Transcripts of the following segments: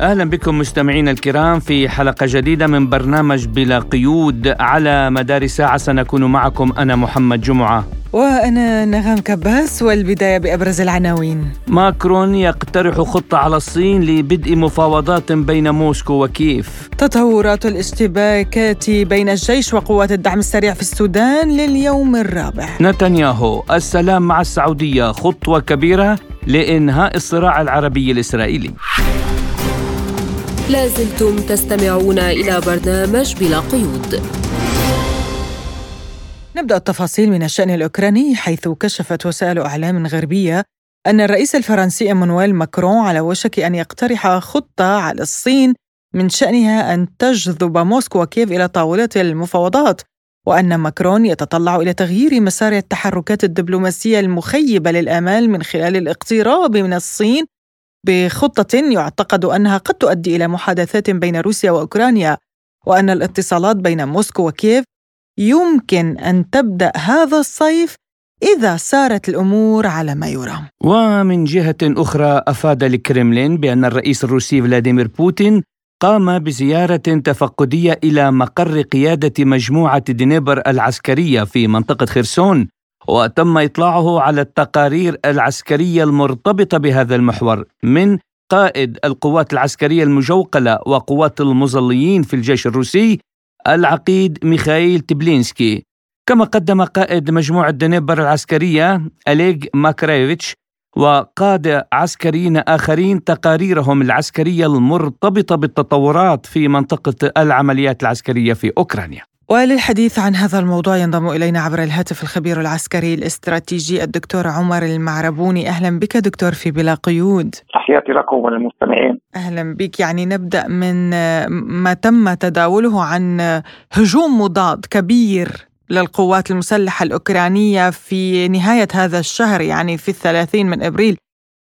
أهلا بكم مستمعينا الكرام في حلقة جديدة من برنامج بلا قيود على مدار ساعة. سنكون معكم أنا محمد جمعة. وأنا نغم كباس والبداية بأبرز العناوين. ماكرون يقترح خطة على الصين لبدء مفاوضات بين موسكو وكييف. تطورات الاشتباكات بين الجيش وقوات الدعم السريع في السودان لليوم الرابع. نتنياهو السلام مع السعودية خطوة كبيرة لإنهاء الصراع العربي الإسرائيلي. لازلتم تستمعون إلى برنامج بلا قيود. نبدأ التفاصيل من الشأن الأوكراني حيث كشفت وسائل إعلام غربية أن الرئيس الفرنسي إيمانويل ماكرون على وشك أن يقترح خطة على الصين من شأنها أن تجذب موسكو وكييف إلى طاولة المفاوضات وأن ماكرون يتطلع إلى تغيير مسار التحركات الدبلوماسية المخيبة للآمال من خلال الاقتراب من الصين بخطة يعتقد أنها قد تؤدي إلى محادثات بين روسيا وأوكرانيا وأن الاتصالات بين موسكو وكييف يمكن أن تبدأ هذا الصيف إذا سارت الأمور على ما يرام. ومن جهة أخرى أفاد الكرملين بأن الرئيس الروسي فلاديمير بوتين قام بزيارة تفقدية إلى مقر قيادة مجموعة دنيبر العسكرية في منطقة خرسون وتم إطلاعه على التقارير العسكرية المرتبطة بهذا المحور من قائد القوات العسكرية المجوقلة وقوات المظليين في الجيش الروسي العقيد ميخائيل تيبلينسكي. كما قدم قائد مجموعة دنيبر العسكرية أوليغ ماكاريفيتش وقادة عسكريين آخرين تقاريرهم العسكرية المرتبطة بالتطورات في منطقة العمليات العسكرية في أوكرانيا. وللحديث عن هذا الموضوع ينضم إلينا عبر الهاتف الخبير العسكري الاستراتيجي الدكتور عمر معربوني أهلا بك دكتور في بلا قيود تحياتي لكم وللمستمعين أهلا بك يعني نبدأ من ما تم تداوله عن هجوم مضاد كبير للقوات المسلحة الأوكرانية في نهاية هذا الشهر يعني في الثلاثين من أبريل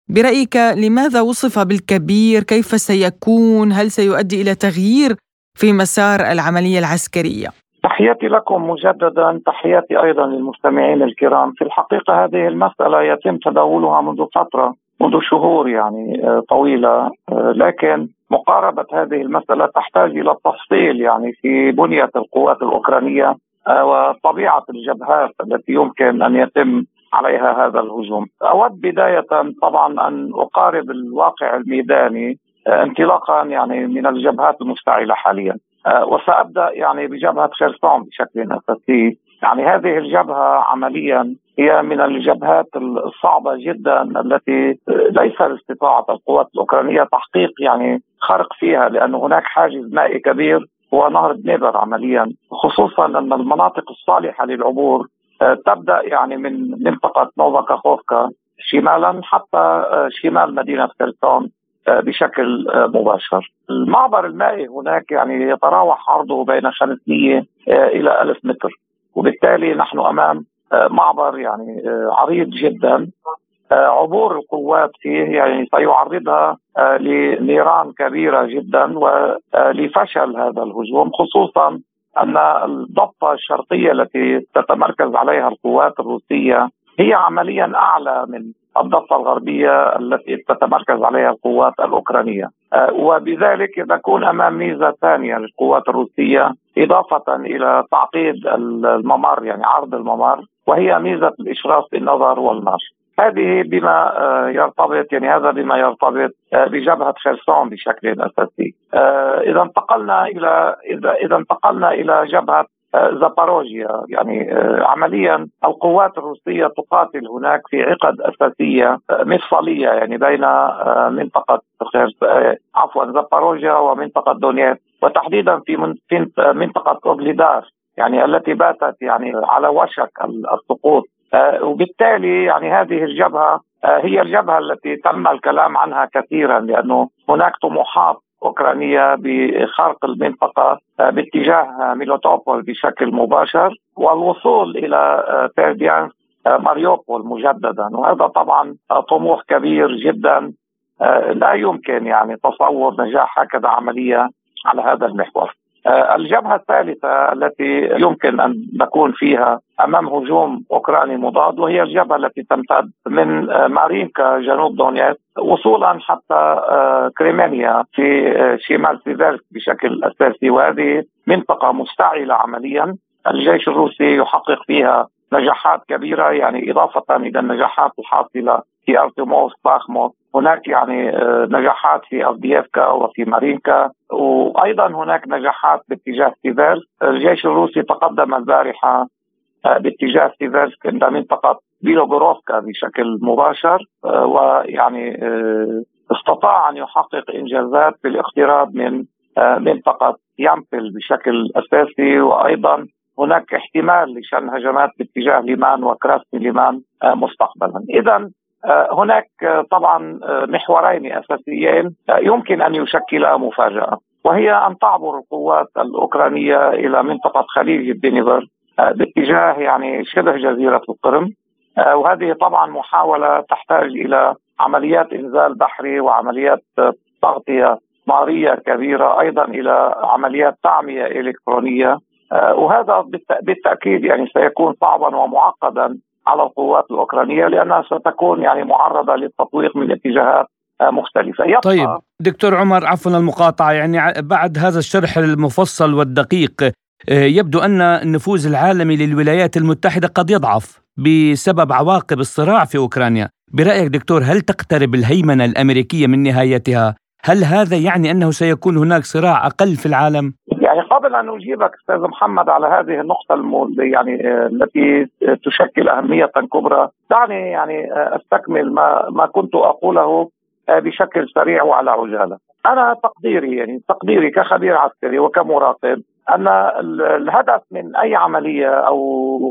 برأيك لماذا وصف بالكبير؟ كيف سيكون؟ هل سيؤدي إلى تغيير في مسار العملية العسكرية؟ تحياتي لكم مجددا تحياتي أيضا للمستمعين الكرام في الحقيقة هذه المسألة يتم تداولها منذ فترة منذ شهور يعني آه، طويلة آه، لكن مقاربة هذه المسألة تحتاج إلى التفصيل يعني في بنية القوات الأوكرانية آه، وطبيعة الجبهات التي يمكن أن يتم عليها هذا الهجوم. أود بداية طبعا أن أقارب الواقع الميداني انطلاقا يعني من الجبهات المشتعله حاليا. آه، وسأبدأ يعني بجبهة خرسون بشكل اساسي يعني هذه الجبهة عمليا هي من الجبهات الصعبة جدا التي ليس لاستطاعة القوات الأوكرانية تحقيق يعني خرق فيها لأن هناك حاجز مائي كبير هو نهر دنيبر عمليا. خصوصا أن المناطق الصالحة للعبور آه، تبدأ يعني من منطقة نوفا كاخوفكا شمالا حتى آه، شمال مدينة خرسون بشكل مباشر. المعبر المائي هناك يعني يتراوح عرضه بين 500 آه، إلى 1000 متر وبالتالي نحن أمام معبر يعني عريض جدا. عبور القوات فيه يعني سيعرضها لنيران كبيرة جدا ولفشل هذا الهجوم خصوصا أن الضفة الشرقية التي تتمركز عليها القوات الروسية هي عمليا أعلى من الضفة الغربية التي تتمركز عليها القوات الأوكرانية آه، وبذلك تكون أمام ميزة ثانية للقوات الروسية إضافة إلى تعقيد الممر يعني عرض الممر وهي ميزة الإشراف بالنظر والنار هذه بما آه، يرتبط يعني هذا بما يرتبط آه، بجبهة خرسون بشكل أساسي. إذا انتقلنا إلى إذا إذا انتقلنا إلى جبهة زاباروجيا. يعني آه، عمليا القوات الروسية تقاتل هناك في عقد أساسية آه، مفصلية يعني بين آه، منطقة عفوا زاباروجيا ومنطقة دونيتسك وتحديدا في منطقة أوغليدار يعني التي باتت يعني على وشك السقوط. وبالتالي يعني هذه الجبهة هي الجبهة التي تم الكلام عنها كثيرا لأنه هناك طموحات أوكرانية بخرق المنطقة آه، باتجاه ميليتوبول بشكل مباشر والوصول إلى آه، بيرديانسك آه، ماريوبول مجددا وهذا طبعا طموح كبير جدا لا يمكن يعني تصور نجاح هكذا عمليه على هذا المحور. آه، الجبهة الثالثة التي يمكن أن نكون فيها أمام هجوم أوكراني مضاد وهي الجبهة التي تمتد من آه، مارينكا جنوب دونيتسك وصولا حتى آه، كريمينايا في شمال سيفيرسك بشكل أساسي وهذه منطقة مشتعلة عمليا. الجيش الروسي يحقق فيها نجاحات كبيرة يعني إضافة إلى النجاحات الحاصلة في أرتيموفسك باخموت هناك يعني نجاحات في أفديفكا وفي مارينكا. وأيضا هناك نجاحات باتجاه سيفيرسك. الجيش الروسي تقدم البارحة آه، باتجاه سيفيرسك عند منطقة بيلوغوروفكا بشكل مباشر. آه، ويعني آه، استطاع أن يحقق إنجازات في الاقتراب من منطقة يامبل بشكل أساسي. وأيضا هناك احتمال لشن هجمات باتجاه ليمان وكراسني ليمان مستقبلا. اذا هناك طبعا محورين أساسيين يمكن أن يشكلا مفاجأة وهي أن تعبر القوات الأوكرانية إلى منطقة خليج الدنيبر باتجاه يعني شبه جزيرة القرم وهذه طبعا محاولة تحتاج إلى عمليات إنزال بحري وعمليات تغطية ناريه كبيرة أيضا إلى عمليات تعمية إلكترونية وهذا بالتأكيد يعني سيكون صعبا ومعقدا على القوات الأوكرانية لانها ستكون يعني معرضة للتطويق من اتجاهات مختلفة يبقى طيب دكتور عمر عفوا المقاطعة يعني بعد هذا الشرح المفصل والدقيق آه، يبدو أن النفوذ العالمي للولايات المتحدة قد يضعف بسبب عواقب الصراع في أوكرانيا برأيك دكتور هل تقترب الهيمنة الأمريكية من نهايتها؟ هل هذا يعني أنه سيكون هناك صراع أقل في العالم؟ يعني قبل أن أجيبك أستاذ محمد على هذه النقطة يعني آه، التي تشكل أهمية كبرى دعني يعني آه، أستكمل ما ما كنت أقوله آه، بشكل سريع وعلى عجالة. أنا تقديري يعني تقديري كخبير عسكري وكمراقب أن الهدف من أي عملية أو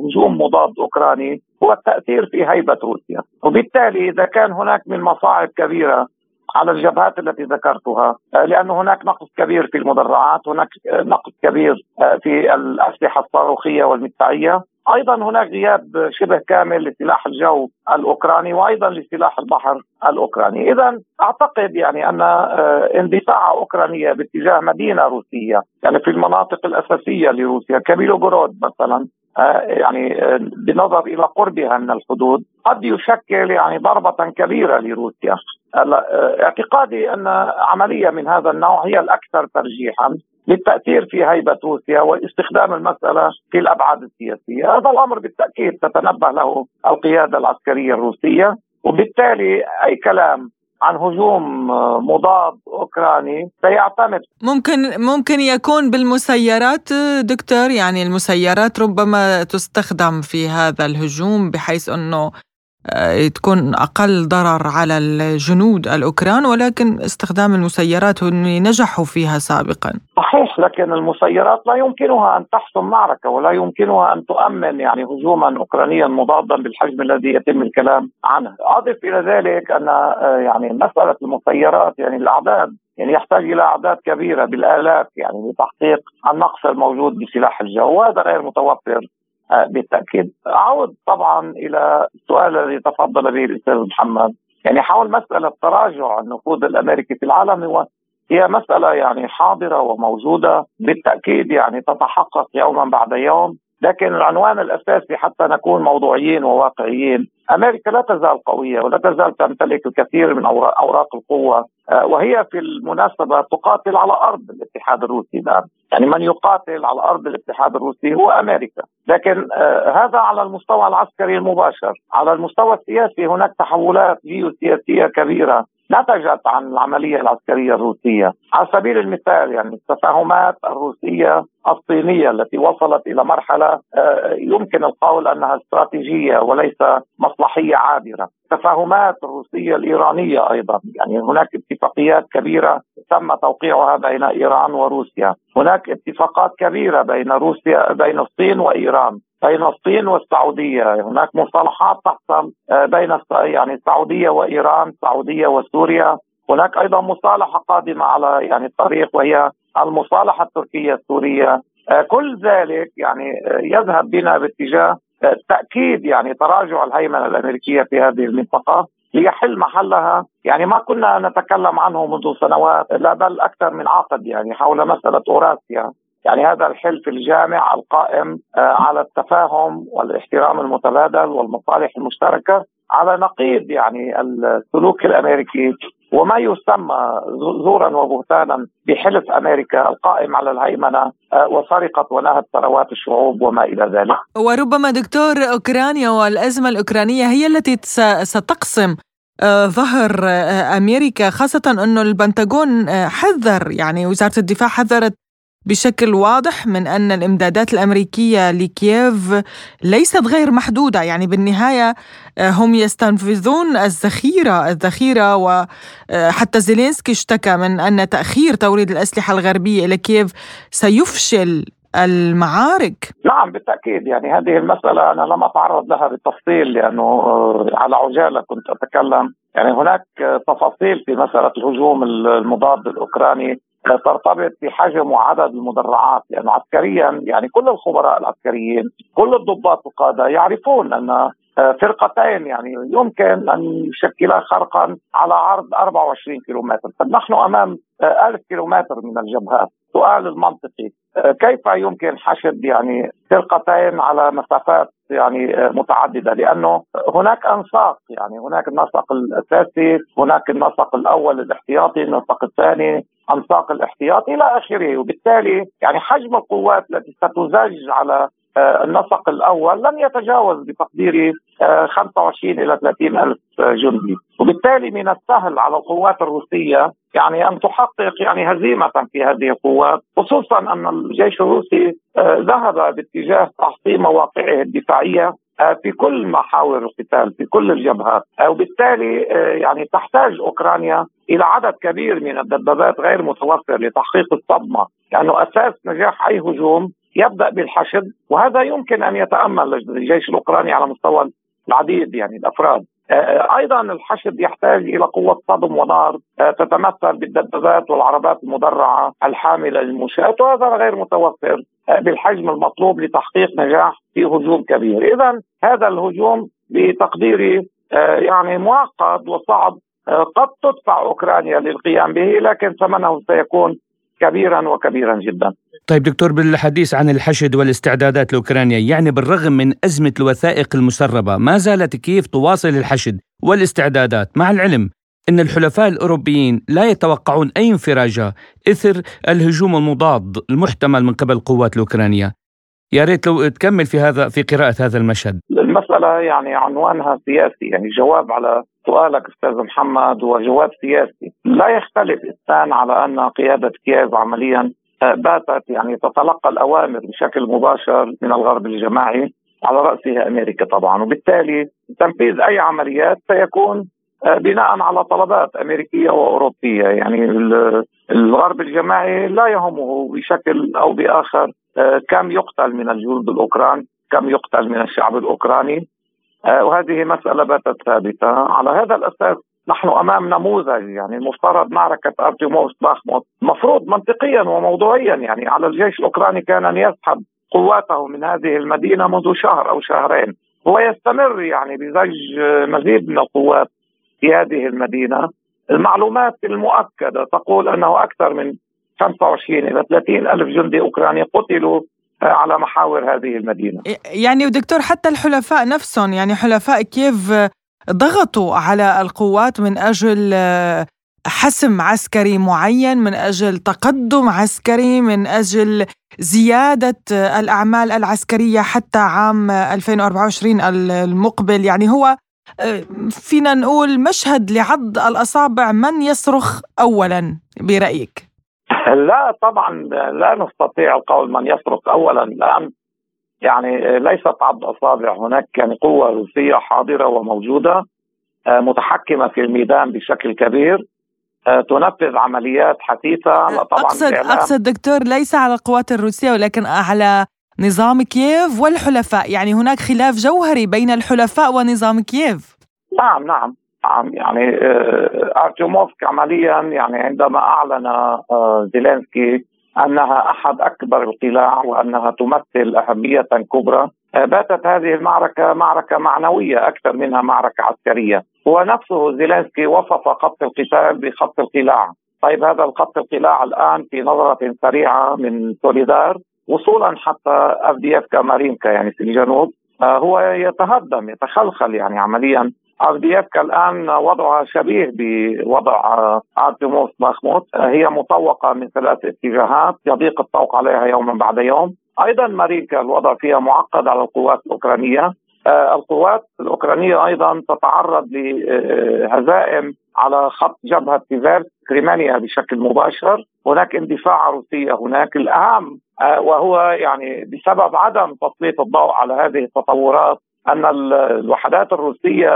هجوم مضاد أوكراني هو التأثير في هيبة روسيا، وبالتالي إذا كان هناك من مصاعب كبيرة على الجبهات التي ذكرتها آه، لأن هناك نقص كبير في المدرعات هناك نقص كبير آه، في الأسلحة الصاروخية والمدفعية. أيضا هناك غياب شبه كامل لسلاح الجو الأوكراني وأيضا لسلاح البحر الأوكراني، اذا أعتقد يعني أن آه، اندفاع أوكرانية باتجاه مدينة روسية يعني في المناطق الأساسية لروسيا كبيلوغورود مثلا آه، يعني آه، بنظر إلى قربها من الحدود قد يشكل يعني ضربة كبيرة لروسيا. اعتقادي أن عملية من هذا النوع هي الأكثر ترجيحا للتأثير في هيبة روسيا واستخدام المسألة في الأبعاد السياسية، هذا الأمر بالتأكيد تتنبه له القيادة العسكرية الروسية وبالتالي أي كلام عن هجوم مضاد أوكراني سيعتمد. ممكن ممكن يكون بالمسيرات دكتور يعني المسيرات ربما تستخدم في هذا الهجوم بحيث أنه تكون أقل ضرر على الجنود الأوكران ولكن استخدام المسيرات نجحوا فيها سابقا. صحيح لكن المسيرات لا يمكنها أن تحسم معركة ولا يمكنها أن تؤمن يعني هجوما أوكرانيا مضادا بالحجم الذي يتم الكلام عنه. أضف إلى ذلك أن آه، يعني مسألة المسيرات يعني الأعداد يعني يحتاج إلى أعداد كبيرة بالآلاف يعني لتحقيق النقص الموجود بسلاح الجو وهذا غير متوفر آه، بالتأكيد. اعود طبعا إلى السؤال الذي تفضل به الأستاذ محمد. يعني حول مسألة تراجع النفوذ الأمريكي في العالم هو هي مسألة يعني حاضرة وموجودة بالتأكيد يعني تتحقق يوما بعد يوم. لكن العنوان الأساسي حتى نكون موضوعيين وواقعيين أمريكا لا تزال قوية ولا تزال تمتلك الكثير من أوراق القوة. آه، وهي في المناسبة تقاتل على أرض الاتحاد الروسي. الان يعني من يقاتل على أرض الاتحاد الروسي هو أمريكا. لكن آه، هذا على المستوى العسكري المباشر. على المستوى السياسي هناك تحولات جيوسياسية كبيرة. نتجت عن العملية العسكرية الروسية، على سبيل المثال يعني التفاهمات الروسية الصينية التي وصلت إلى مرحلة آه، يمكن القول أنها استراتيجية وليس مصلحية عابرة، التفاهمات الروسية الإيرانية أيضا، يعني هناك اتفاقيات كبيرة تم توقيعها بين إيران وروسيا، هناك اتفاقات كبيرة بين روسيا بين الصين وإيران، بين الصين والسعودية، هناك مصالحات تحصل آه، بين يعني السعودية وإيران، السعودية وسوريا، هناك أيضا مصالحة قادمة على يعني الطريق وهي المصالحة التركية السورية، آه، كل ذلك يعني آه، يذهب بنا باتجاه تأكيد يعني تراجع الهيمنة الأمريكية في هذه المنطقة ليحل محلها. يعني ما كنا نتكلم عنه منذ سنوات لا بل أكثر من عقد يعني حول مسألة أوراسيا. يعني هذا الحلف الجامع القائم آه، على التفاهم والاحترام المتبادل والمصالح المشتركة على نقيض يعني السلوك الأمريكي وما يسمى زورا وبهتانا بحلف أمريكا القائم على الهيمنة آه، وسرقة ونهب ثروات الشعوب وما إلى ذلك. وربما دكتور أوكرانيا والأزمة الأوكرانية هي التي ستقسم آه، ظهر أمريكا خاصة أنه البنتاغون حذر يعني وزارة الدفاع حذرت بشكل واضح من أن الإمدادات الأمريكية لكييف ليست غير محدودة. يعني بالنهاية آه، هم يستنفذون الذخيرة الذخيرة وحتى زيلينسكي اشتكى من أن تأخير توريد الأسلحة الغربية إلى كييف سيفشل المعارك. نعم بالتأكيد. يعني هذه المسألة أنا لم أتعرض لها بالتفصيل لأنه آه، على عجالة كنت أتكلم. يعني هناك تفاصيل في مسألة الهجوم المضاد الأوكراني. ترتبط بحجم وعدد المدرعات لأنه عسكريا يعني كل الخبراء العسكريين كل الضباط القادة يعرفون أن آه، فرقتين يعني يمكن أن يشكلا خرقا على عرض 24 كيلومتر، طب نحن أمام 1000 آه، كيلومتر من الجبهات، سؤال المنطقي آه، كيف يمكن حشد يعني فرقتين على مسافات يعني متعددة؟ لأنه هناك أنساق يعني هناك النسق الأساسي، هناك النسق الأول الاحتياطي، النسق الثاني انساق الاحتياط إلى آخره. وبالتالي يعني حجم القوات التي ستزج على آه، النسق الأول لن يتجاوز بتقديري 25 آه، إلى 30 ألف جندي. وبالتالي من السهل على القوات الروسية يعني أن تحقق يعني هزيمة في هذه القوات خصوصا أن الجيش الروسي آه، ذهب باتجاه تحطيم مواقعه الدفاعية في كل محاور القتال في كل الجبهات. وبالتالي يعني تحتاج أوكرانيا إلى عدد كبير من الدبابات غير متوفر لتحقيق الصدمة لأنه أساس نجاح أي هجوم يبدأ بالحشد وهذا يمكن أن يتأمل الجيش الأوكراني على مستوى العديد يعني الأفراد. آه، أيضا الحشد يحتاج إلى قوة صدم ونار آه، تتمثل بالدبابات والعربات المدرعة الحاملة للمنشات وهذا غير متوفر آه، بالحجم المطلوب لتحقيق نجاح في هجوم كبير، اذا هذا الهجوم بتقديري يعني معقد وصعب قد تدفع أوكرانيا للقيام به لكن ثمنه سيكون كبيرا وكبيرا جدا. طيب دكتور بالحديث عن الحشد والاستعدادات لأوكرانيا يعني بالرغم من أزمة الوثائق المسربة ما زالت كيف تواصل الحشد والاستعدادات مع العلم إن الحلفاء الأوروبيين لا يتوقعون أي انفراجه إثر الهجوم المضاد المحتمل من قبل القوات الاوكرانيه. يا ريت لو تكمل في هذا في قراءة هذا المشهد. المسألة يعني عنوانها سياسي يعني جواب على سؤالك أستاذ محمد هو جواب سياسي، لا يختلف اثنان على أن قيادة كييف عمليا باتت يعني تتلقى الأوامر بشكل مباشر من الغرب الجماعي على راسه أمريكا طبعا. وبالتالي تنفيذ أي عمليات سيكون آه، بناء على طلبات أمريكية وأوروبية. يعني الغرب الجماعي لا يهمه بشكل أو بآخر آه، كم يقتل من الجنود الأوكران كم يقتل من الشعب الأوكراني. آه، وهذه مسألة باتت ثابتة. على هذا الأساس نحن أمام نموذج يعني المفترض معركة أرتيموس باخموت مفروض منطقيا وموضوعيا يعني على الجيش الأوكراني كان أن يسحب قواته من هذه المدينة منذ شهر أو شهرين. هو يستمر يعني بزج مزيد من القوات في هذه المدينة. المعلومات المؤكدة تقول أنه أكثر من 25 إلى 30 ألف جندي أوكراني قتلوا على محاور هذه المدينة. يعني دكتور حتى الحلفاء نفسهم يعني حلفاء كييف ضغطوا على القوات من أجل حسم عسكري معين من أجل تقدم عسكري من أجل زيادة الأعمال العسكرية حتى عام 2024 المقبل. يعني هو فينا نقول مشهد لعض الأصابع من يصرخ أولا برأيك؟ لا طبعا لا نستطيع القول من يصرخ اولا. لأن يعني ليست عض اصابع هناك يعني قوة روسية حاضرة وموجودة آه، متحكمة في الميدان بشكل كبير آه، تنفذ عمليات حثيثة. طبعا اقصد أقصد دكتور ليس على القوات الروسية ولكن على نظام كييف والحلفاء. يعني هناك خلاف جوهري بين الحلفاء ونظام كييف. نعم نعم نعم. يعني آه، أرتيوموفسك عمليا يعني عندما أعلن زيلينسكي أنها أحد أكبر القلاع وأنها تمثل أهمية كبرى. باتت هذه المعركة معركة معنوية أكثر منها معركة عسكرية. هو نفسه زيلينسكي وصف خط القتال بخط القلاع. طيب هذا خط القلاع الآن في نظرة سريعة من سوليدار وصولا حتى افديفكا مارينكا يعني في الجنوب آه، هو يتهدم يتخلخل يعني عمليا. افديفكا الآن وضعها شبيه بوضع ارتيموفسك باخموت آه، هي مطوقة من ثلاث اتجاهات يضيق الطوق عليها يوما بعد يوم. أيضا مارينكا الوضع فيها معقد على القوات الأوكرانية. آه، القوات الأوكرانية أيضا تتعرض لهزائم على خط جبهة سيفيرسك كريمينايا بشكل مباشر. هناك اندفاعة روسية هناك الاهم آه، وهو يعني بسبب عدم تسليط الضوء على هذه التطورات أن الوحدات الروسية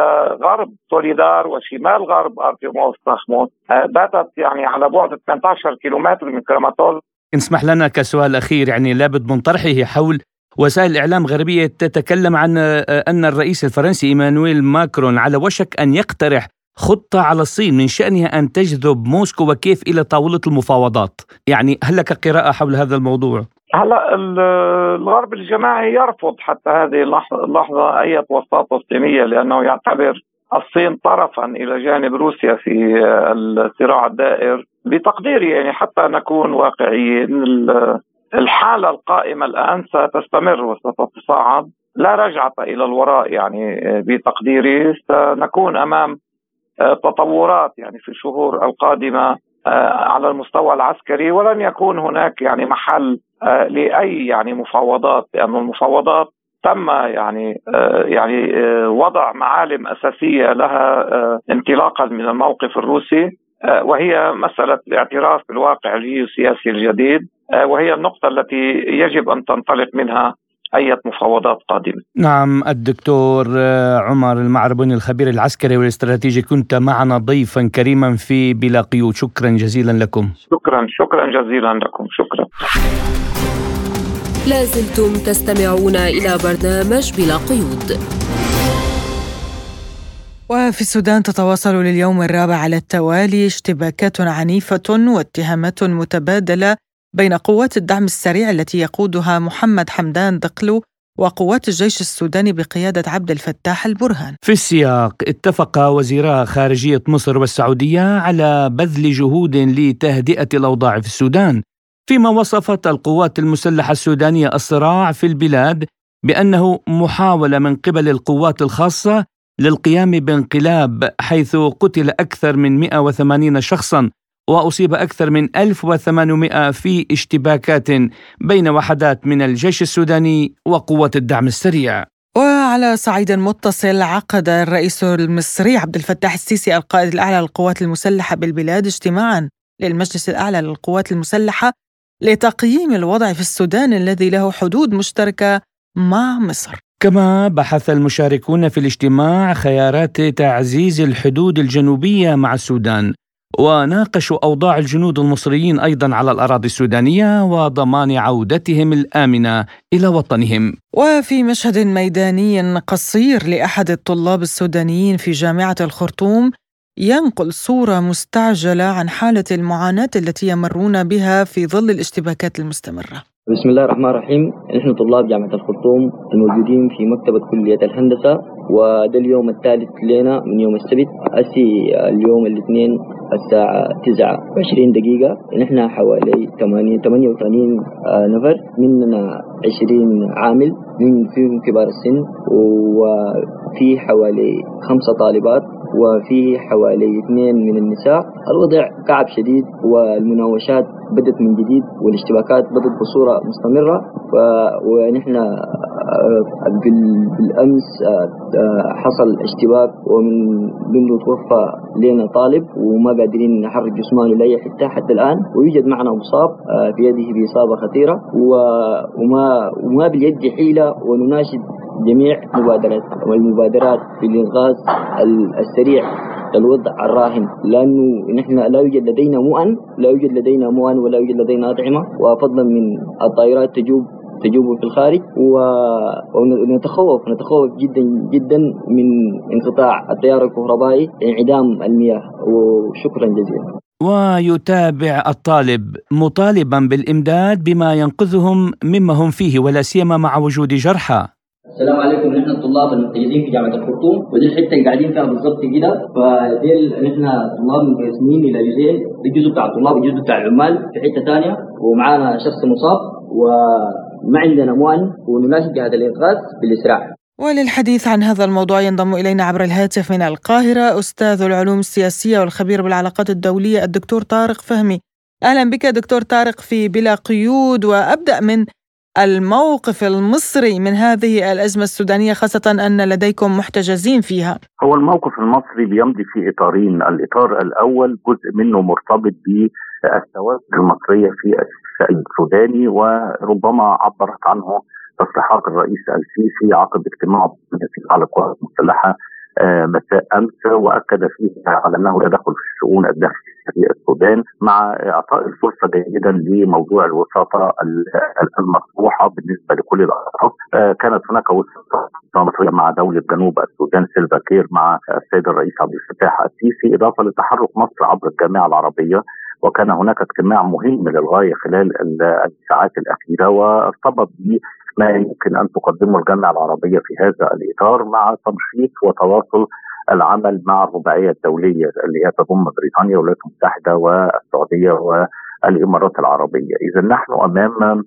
غرب سوليدار وشمال غرب ارتيموفسك باخموت آه، باتت يعني على بعد 18 كيلومتر من كراماتورسك اسمح لنا كسؤال أخير يعني لابد من طرحه حول وسائل الإعلام الغربية تتكلم عن آه، أن الرئيس الفرنسي إيمانويل ماكرون على وشك أن يقترح خطة على الصين من شأنها أن تجذب موسكو وكييف إلى طاولة المفاوضات يعني هل لك قراءة حول هذا الموضوع؟ هلا الغرب الجماعي يرفض حتى هذه اللحظة أي وساطة صينية لأنه يعتبر الصين طرفا إلى جانب روسيا في الصراع الدائر بتقديري يعني حتى نكون واقعيين الحالة القائمة الآن ستستمر وستتصاعد لا رجعة إلى الوراء يعني بتقديري سنكون أمام تطورات يعني في الشهور القادمة آه، على المستوى العسكري ولن يكون هناك يعني محل لأي يعني مفاوضات لأن المفاوضات تم يعني آه، يعني وضع معالم أساسية لها انطلاقا من الموقف الروسي وهي مسألة الاعتراف بالواقع الجيوسياسي الجديد وهي النقطة التي يجب أن تنطلق منها. أي مفاوضات قادمة. نعم الدكتور آه، عمر المعربوني الخبير العسكري والاستراتيجي كنت معنا ضيفا كريما في بلا قيود. شكرا جزيلا لكم. شكرا شكرا جزيلا لكم. شكرا. لازلتم تستمعون إلى برنامج بلا قيود. وفي السودان تتواصل لليوم الرابع على التوالي اشتباكات عنيفة واتهامات متبادلة بين قوات الدعم السريع التي يقودها محمد حمدان دقلو وقوات الجيش السوداني بقيادة عبد الفتاح البرهان. في السياق اتفق وزيرا خارجية مصر والسعودية على بذل جهود لتهدئة الأوضاع في السودان فيما وصفت القوات المسلحة السودانية الصراع في البلاد بأنه محاولة من قبل القوات الخاصة للقيام بانقلاب حيث قتل أكثر من 180 شخصا وأصيب أكثر من 1800 في اشتباكات بين وحدات من الجيش السوداني وقوة الدعم السريع. وعلى صعيد متصل عقد الرئيس المصري عبد الفتاح السيسي القائد الأعلى للقوات المسلحة بالبلاد اجتماعا للمجلس الأعلى للقوات المسلحة لتقييم الوضع في السودان الذي له حدود مشتركة مع مصر. كما بحث المشاركون في الاجتماع خيارات تعزيز الحدود الجنوبية مع السودان. وناقشوا أوضاع الجنود المصريين أيضا على الأراضي السودانية وضمان عودتهم الآمنة إلى وطنهم. وفي مشهد ميداني قصير لأحد الطلاب السودانيين في جامعة الخرطوم ينقل صورة مستعجلة عن حالة المعاناة التي يمرون بها في ظل الاشتباكات المستمرة. بسم الله الرحمن الرحيم نحن طلاب جامعة الخرطوم الموجودين في مكتبة كلية الهندسة وده اليوم الثالث لنا من يوم السبت أسي اليوم الاثنين الساعة تسعة وعشرين دقيقة. نحن حوالي ثمانية ثمانية وثمانين آه، نفر مننا عشرين عامل من فيهم كبار السن وفي حوالي خمسة طالبات وفي حوالي اثنين من النساء. الوضع كعب شديد والمناوشات بدت من جديد والاشتباكات بدت بصورة مستمرة ونحن آه، بالأمس آه، آه، حصل اشتباك ومن منذ توفى لنا طالب وما قادرين نحرك جسمانه لأي حتة حتى الآن. ويوجد معنا مصاب في يده بإصابة خطيرة وما وما باليد حيلة ونناشد جميع مبادرات والمبادرات في الإنقاذ السريع. الوضع الراهن. لأنه نحن لا يوجد لدينا مؤن لا يوجد لدينا مؤن ولا يوجد لدينا أطعمة. وفضلا من الطائرات تجوب تجوب في الخارج. ونتخوف نتخوف جدا جدا من انقطاع التيار الكهربائي انعدام المياه. وشكرا جزيلا. ويتابع الطالب مطالبا بالإمداد بما ينقذهم مما هم فيه ولا سيما مع وجود جرحى. السلام عليكم. نحن الطلاب المحتجزين في جامعة الخرطوم. ودي الحته اللي قاعدين فيها بالضبط كده. فديل نحن طلاب منقسمين إلى جزئين. الجزء بتاع الطلاب والجزء بتاع العمال في حتة ثانية ومعانا شخص مصاب. وما عندنا موان ونناشد جهه الإنقاذ بالإسراع. وللحديث عن هذا الموضوع ينضم إلينا عبر الهاتف من القاهرة أستاذ العلوم السياسية والخبير بالعلاقات الدولية الدكتور طارق فهمي. أهلا بك دكتور طارق في بلا قيود. وأبدأ من الموقف المصري من هذه الأزمة السودانية خاصة أن لديكم محتجزين فيها. هو الموقف المصري بيمضي في إطارين. الإطار الأول جزء منه مرتبط بالثوابت المصرية في الشأن السوداني وربما عبرت عنه تصريحات الرئيس السيسي عقب اجتماع على القوات المسلحة آه، مساء أمس وأكد فيها على انه تدخل في الشؤون الداخلية في السودان مع إعطاء الفرصة جيدا لموضوع الوساطة المطروحة بالنسبة لكل الاطراف آه، كانت هناك وساطة مع دولة جنوب السودان سلفا كير مع السيد الرئيس عبد الفتاح السيسي إضافة لتحرك مصر عبر الجامعة العربية. وكان هناك اجتماع مهم للغاية خلال الساعات الأخيرة وارتبط ما يمكن أن تقدمه الجامعة العربية في هذا الإطار مع تنشيط وتواصل العمل مع الرباعية الدولية اللي هي تضم بريطانيا والولايات المتحدة والسعودية والإمارات العربية، اذا نحن أمام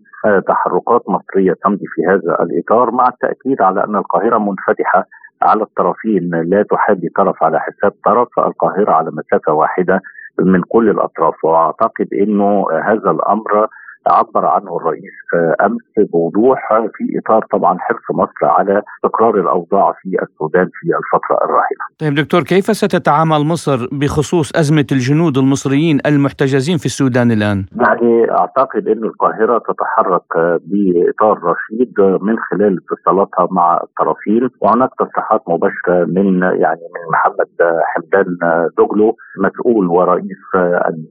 تحركات مصرية تمضي في هذا الإطار مع التأكيد على أن القاهرة منفتحة على الطرفين لا تحادي طرف على حساب طرف، القاهرة على مسافة واحدة من كل الأطراف. وأعتقد إنه هذا الأمر عبر عنه الرئيس امس بوضوح في إطار طبعا حرص مصر على استقرار الأوضاع في السودان في الفترة الراهنة. طيب دكتور كيف ستتعامل مصر بخصوص أزمة الجنود المصريين المحتجزين في السودان الآن؟ يعني أعتقد إن القاهرة تتحرك بإطار رشيد من خلال اتصالاتها مع الطرفين وهناك تصريحات مباشرة من يعني من محمد حمدان دوجلو مسؤول ورئيس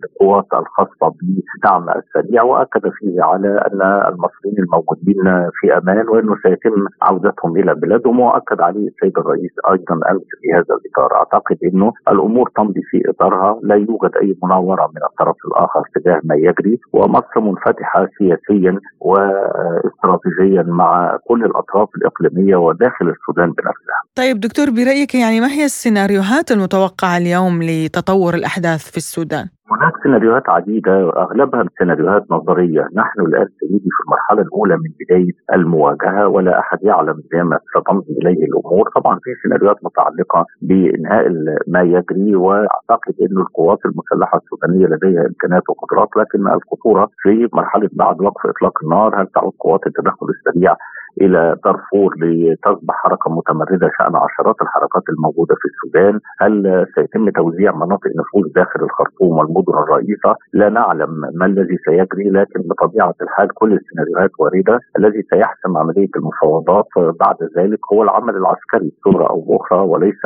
القوات الخاصة بالدعم السريع وأكد فيه على أن المصريين الموجودين في أمان وأنه سيتم عودتهم إلى بلادهم واكد عليه السيد الرئيس أيضا أمس في هذا الإطار أعتقد أنه الأمور تمضي في إطارها لا يوجد أي مناورة من الطرف الآخر تجاه ما يجري ومصر منفتحة سياسيا واستراتيجيا مع كل الأطراف الإقليمية وداخل السودان بنفسها. طيب دكتور برأيك يعني ما هي السيناريوهات المتوقعة اليوم لتطور الأحداث في السودان؟ هناك سيناريوهات عديدة أغلبها سيناريوهات نظرية. نحن الآن سيدي في المرحلة الأولى من بداية المواجهة ولا أحد يعلم ما ستمضي إليه الأمور. طبعا في سيناريوهات متعلقة بإنهاء ما يجري وأعتقد أن القوات المسلحة السودانية لديها إمكانات وقدرات لكن الخطورة في مرحلة بعد وقف إطلاق النار هل تعود قوات التدخل السريع إلى دارفور لتصبح حركة متمردة شأن عشرات الحركات الموجودة في السودان؟ هل سيتم توزيع مناطق نفوذ داخل الخرطوم والمدن الرئيسة؟ لا نعلم ما الذي سيجري لكن بطبيعة الحال كل السيناريوهات واردة، الذي سيحسم عملية المفاوضات بعد ذلك هو العمل العسكري بصوره أو باخرى وليس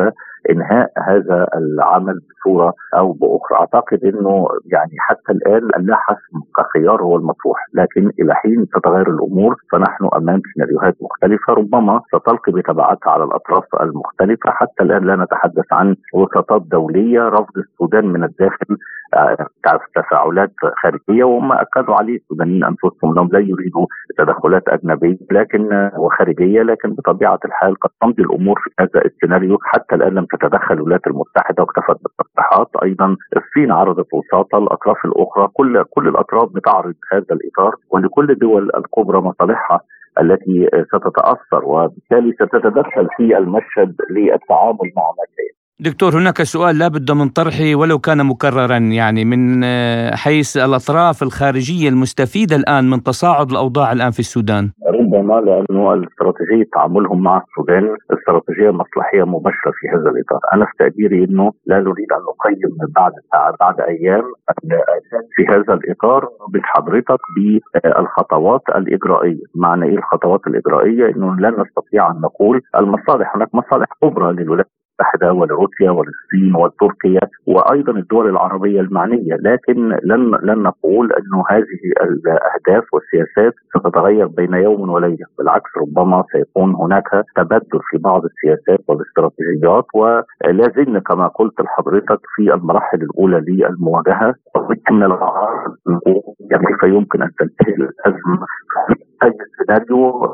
إنهاء هذا العمل بصورة أو بأخرى، أعتقد إنه يعني حتى الآن لا حسم كخيار هو المطروح، لكن إلى حين تتغير الأمور فنحن أمام سيناريوهات مختلفة. ربما ستلقي بتبعاتها على الأطراف المختلفة، حتى الآن لا نتحدث عن وساطات دولية، رفض السودان من الداخل تفاعلات خارجية وهم أكدوا عليه. السودانيين أنفسهم إنهم لا يريدوا تدخلات أجنبية لكن وخارجيه لكن بطبيعة الحال قد تمضي الأمور في هذا السيناريو. حتى الآن لم تتدخل الولايات المتحدة واكتفت بالتصريحات أيضا الصين عرضت وساطه الأطراف الأخرى. كل كل الأطراف بتعرض هذا الإطار ولكل الدول الكبرى مصالحها التي ستتأثر وبالتالي ستتدخل في المشهد للتعامل مع ما دكتور هناك سؤال لا بد من طرحه ولو كان مكررا يعني من آه، حيث الأطراف الخارجية المستفيدة الآن من تصاعد الأوضاع الآن في السودان. ربما لأنه الاستراتيجية تعاملهم مع السودان استراتيجية مصلحية مباشرة في هذا الإطار، أنا في تقديري إنه لا نريد أن نقيم بعد بعد أيام في هذا الإطار بحضرتك بالخطوات الإجرائية، معنى إيه الخطوات الإجرائية؟ إنه لن نستطيع أن نقول المصالح هناك مصالح كبرى للولايات المتحده ولروسيا وللصين وتركيا وأيضا الدول العربية المعنية. لكن لن لن نقول انه هذه الأهداف والسياسات ستتغير بين يوم وليلة بالعكس ربما سيكون هناك تبدل في بعض السياسات والاستراتيجيات. ولا زلنا كما قلت لحضرتك في المراحل الأولى للمواجهة العار يعني كيف يمكن أن تنتهي الأزمة اي سيناريو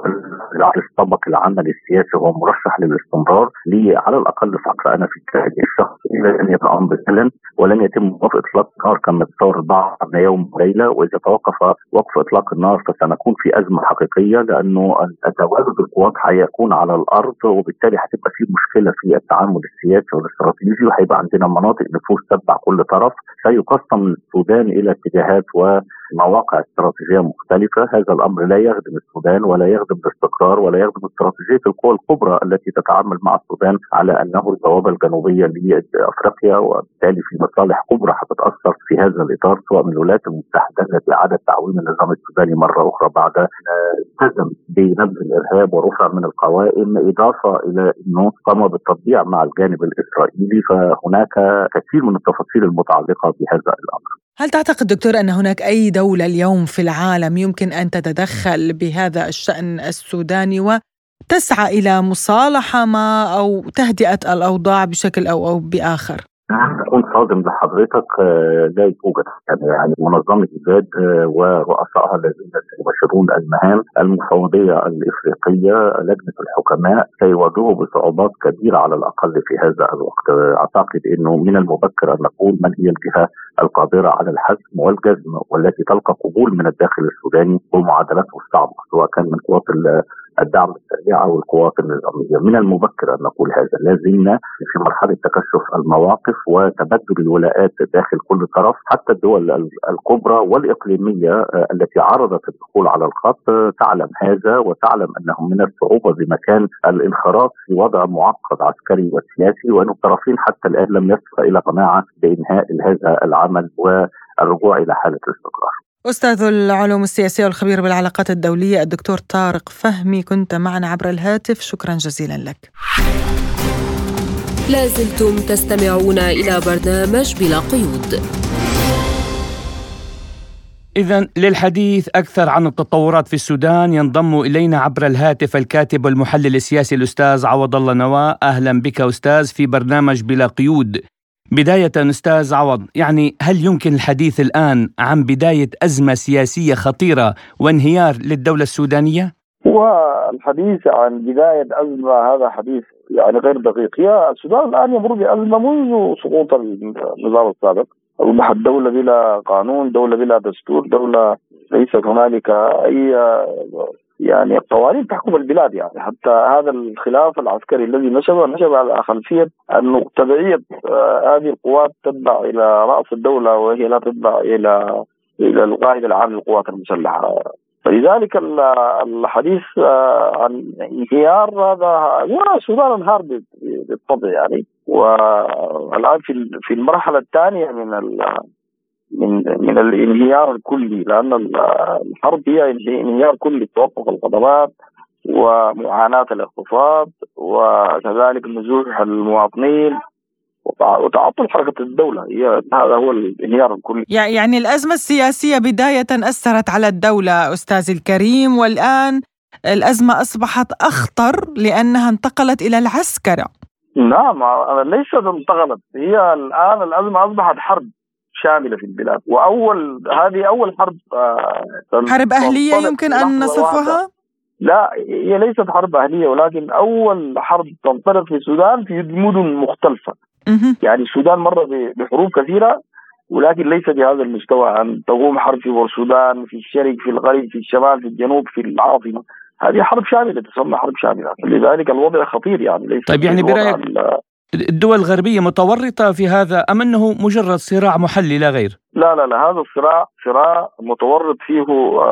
الرئيس طبق العمل السياسي هو مرشح للاستمرار لي على الأقل فقره أنا في اتجاهي الشخصي أن يبقى أمر سلم ولن يتم وقف إطلاق النار كما تصور البعض يوم وليلة وإذا توقف وقف إطلاق النار فسنكون في أزمة حقيقية لأنه تواجد القوات هيكون على الأرض وبالتالي هتبقى في مشكلة في التعامل السياسي والاستراتيجي وهيبقى عندنا مناطق نفوذ تتبع كل طرف. سيقسم السودان إلى اتجاهات ومواقع استراتيجية مختلفة هذا الأمر لا يخدم السودان ولا يخدم الاستقرار ولا يخدم استراتيجية القوى الكبرى التي تتعامل مع السودان على أنه البوابه الجنوبيه لأفريقيا وبالتالي في مصالح كبرى هتتاثر في هذا الإطار سواء من الولايات المتحدة التي أعادت تعويم النظام السوداني مرة أخرى بعد التزم بنبذ الإرهاب ورفع من القوائم إضافة إلى أنه قام بالتطبيع مع الجانب الإسرائيلي فهناك كثير من التفاصيل المتعلقة بهذا الأمر. هل تعتقد دكتور أن هناك أي دولة اليوم في العالم يمكن أن تتدخل بهذا الشأن السوداني وتسعى إلى مصالحة ما أو تهدئة الأوضاع بشكل أو أو بآخر؟ اكون صادم لحضرتك آه، لا يوجد يعني منظمة ايجاد آه، ورؤسائها الذين سيباشرون المهام المفوضيه الإفريقية لجنة الحكماء سيواجهوا بصعوبات كبيرة على الأقل في هذا الوقت. أعتقد إنه من المبكر أن نقول من هي الجهة القادرة على الحزم والجزم والتي تلقى قبول من الداخل السوداني ومعادلته الصعبة سواء كان من قوات الدعم السريع أو القوات النظامية. من المبكر أن نقول هذا. لا زلنا في مرحلة تكشف المواقف وتبدل الولاءات داخل كل طرف حتى الدول الكبرى والإقليمية آه، التي عرضت الدخول على الخط آه، تعلم هذا وتعلم انه من الصعوبة بمكان الانخراط في وضع معقد عسكري وسياسي. وان الطرفين حتى الآن لم يصل إلى قناعة بإنهاء هذا العمل والرجوع إلى حالة الاستقرار. أستاذ العلوم السياسية والخبير بالعلاقات الدولية الدكتور طارق فهمي كنت معنا عبر الهاتف. شكرا جزيلا لك. لازلتم تستمعون إلى برنامج بلا قيود. إذا للحديث أكثر عن التطورات في السودان ينضم إلينا عبر الهاتف الكاتب والمحلل السياسي الأستاذ عوض الله نواة أهلا بك أستاذ في برنامج بلا قيود. بداية أستاذ عوض يعني هل يمكن الحديث الآن عن بداية أزمة سياسية خطيرة وانهيار للدولة السودانية؟ هو الحديث عن بداية أزمة هذا حديث يعني غير دقيق هي السودان الآن يمر بأزمة منذ سقوط النظام السابق أصبحت دولة بلا قانون دولة بلا دستور دولة ليست هنالك أي يعني القوانين تحكم البلاد يعني. حتى هذا الخلاف العسكري الذي نشب نشب على خلفية انه تبعيه آه، هذه القوات تتبع إلى رأس الدولة وهي لا تتبع إلى إلى القائد العام للقوات المسلحة. فلذلك الحديث آه، عن انهيار هذا السودان انهار بالطبع يعني. والآن في المرحلة الثانية من من من الانهيار الكلي لأن الحرب هي انهيار كلي توقف الخدمات ومعاناة الاقتصاد وكذلك نزوح المواطنين وتعطل حركة الدولة. هي هذا هو الانهيار الكلي. يعني الأزمة السياسية بداية أثرت على الدولة أستاذ الكريم. والآن الأزمة أصبحت أخطر لأنها انتقلت إلى العسكرة. نعم ليست انتقلت. هي الآن الأزمة أصبحت حرب. شاملة في البلاد. واول هذه أول حرب آه حرب أهلية يمكن أن نصفها؟ لا هي ليست حرب أهلية ولكن أول حرب تنطلق في السودان في مدن مختلفة. يعني السودان مر بحروب كثيرة ولكن ليس بهذا المستوى. أن تقوم حرب في السودان في الشرق في الغرب في الشمال في الجنوب في العاصمة. هذه حرب شاملة تسمى حرب شاملة. لذلك الوضع خطير يعني ليس طيب يعني برأيك الدول الغربية متورطة في هذا أم أنه مجرد صراع محلي لا غير؟ لا لا لا هذا الصراع صراع متورط فيه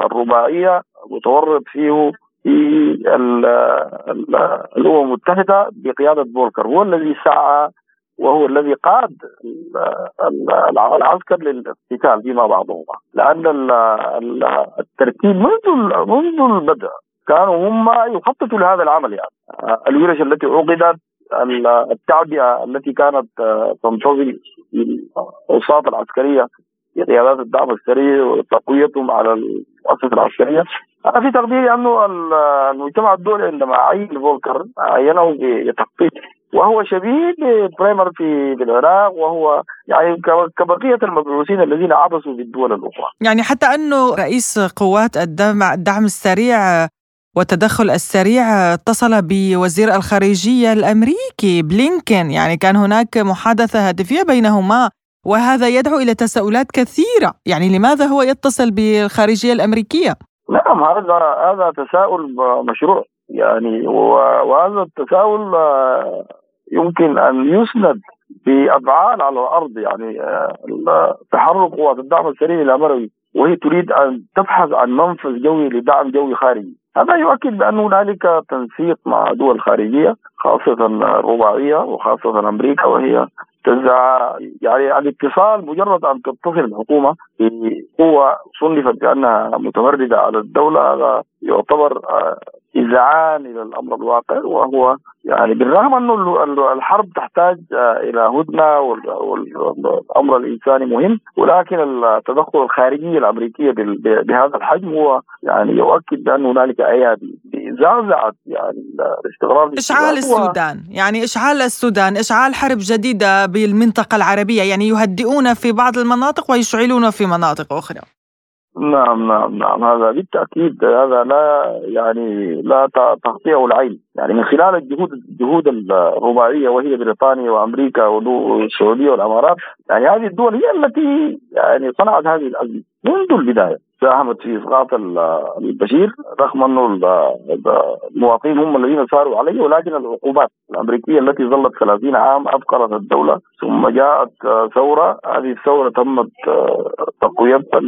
الرباعية متورط فيه في الأمم المتحدة بقيادة بولكر هو الذي سعى وهو الذي قاد العسكر للاقتتال فيما بعضهما لأن الترتيب منذ منذ البدء كانوا هم يخططوا لهذا العمل يعني الورش التي عقدت التعبئة التي كانت آه، تنتظم الأوساط العسكرية قيادات الدعم السريع وتقويتهم على المؤسسة العسكرية أنا في تقديري أنه المجتمع الدولي عندما عين فولكر عينه بتخطيط وهو شبيه ببرايمر في العراق وهو يعني كبقية المبعوثين الذين عبثوا بالدول الأخرى. يعني حتى أنه رئيس قوات الدعم السريع والتدخل السريع اتصل بوزير الخارجية الأمريكي بلينكن، يعني كان هناك محادثة هاتفية بينهما وهذا يدعو إلى تساؤلات كثيرة، يعني لماذا هو يتصل بالخارجية الأمريكية؟ نعم هذا هذا تساؤل مشروع. يعني وهذا التساؤل آه، يمكن أن يسند بافعال على الأرض. يعني آه، تحرك قوات الدعم السريع الامروي وهي تريد أن تبحث عن منفذ جوي لدعم جوي خارجي. هذا يؤكد بأن هنالك تنسيق مع دول خارجية خاصة الرباعية وخاصة أمريكا وهي تسعى يعني الاتصال مجرد أن تتصل الحكومة بقوة صنفت بأنها متمردة على الدولة هذا يعتبر إذعان إلى الأمر الواقع وهو يعني بالرغم أنه الحرب تحتاج آه، إلى هدنة والأمر الإنساني مهم ولكن التدخل الخارجي الأمريكية بهذا الحجم هو يعني يؤكد بأن هنالك أيادي زعزعت يعني الاستقرار إشعال السودان يعني إشعال السودان إشعال حرب جديدة بالمنطقة العربية يعني يهدئون في بعض المناطق ويشعلون في مناطق أخرى. نعم نعم نعم. هذا بالتأكيد هذا لا يعني لا تغطيه العين. يعني من خلال الجهود الجهود الرباعية وهي بريطانيا وأمريكا والسعودية والإمارات يعني هذه الدول هي التي يعني صنعت هذه الأزمة منذ البداية. ساهمت في إسقاط البشير رغم أنه المواطنين هم الذين ساروا عليه ولكن العقوبات الأمريكية التي ظلت 30 عام افقرت الدولة ثم جاءت ثورة. هذه الثورة تمت تقويتها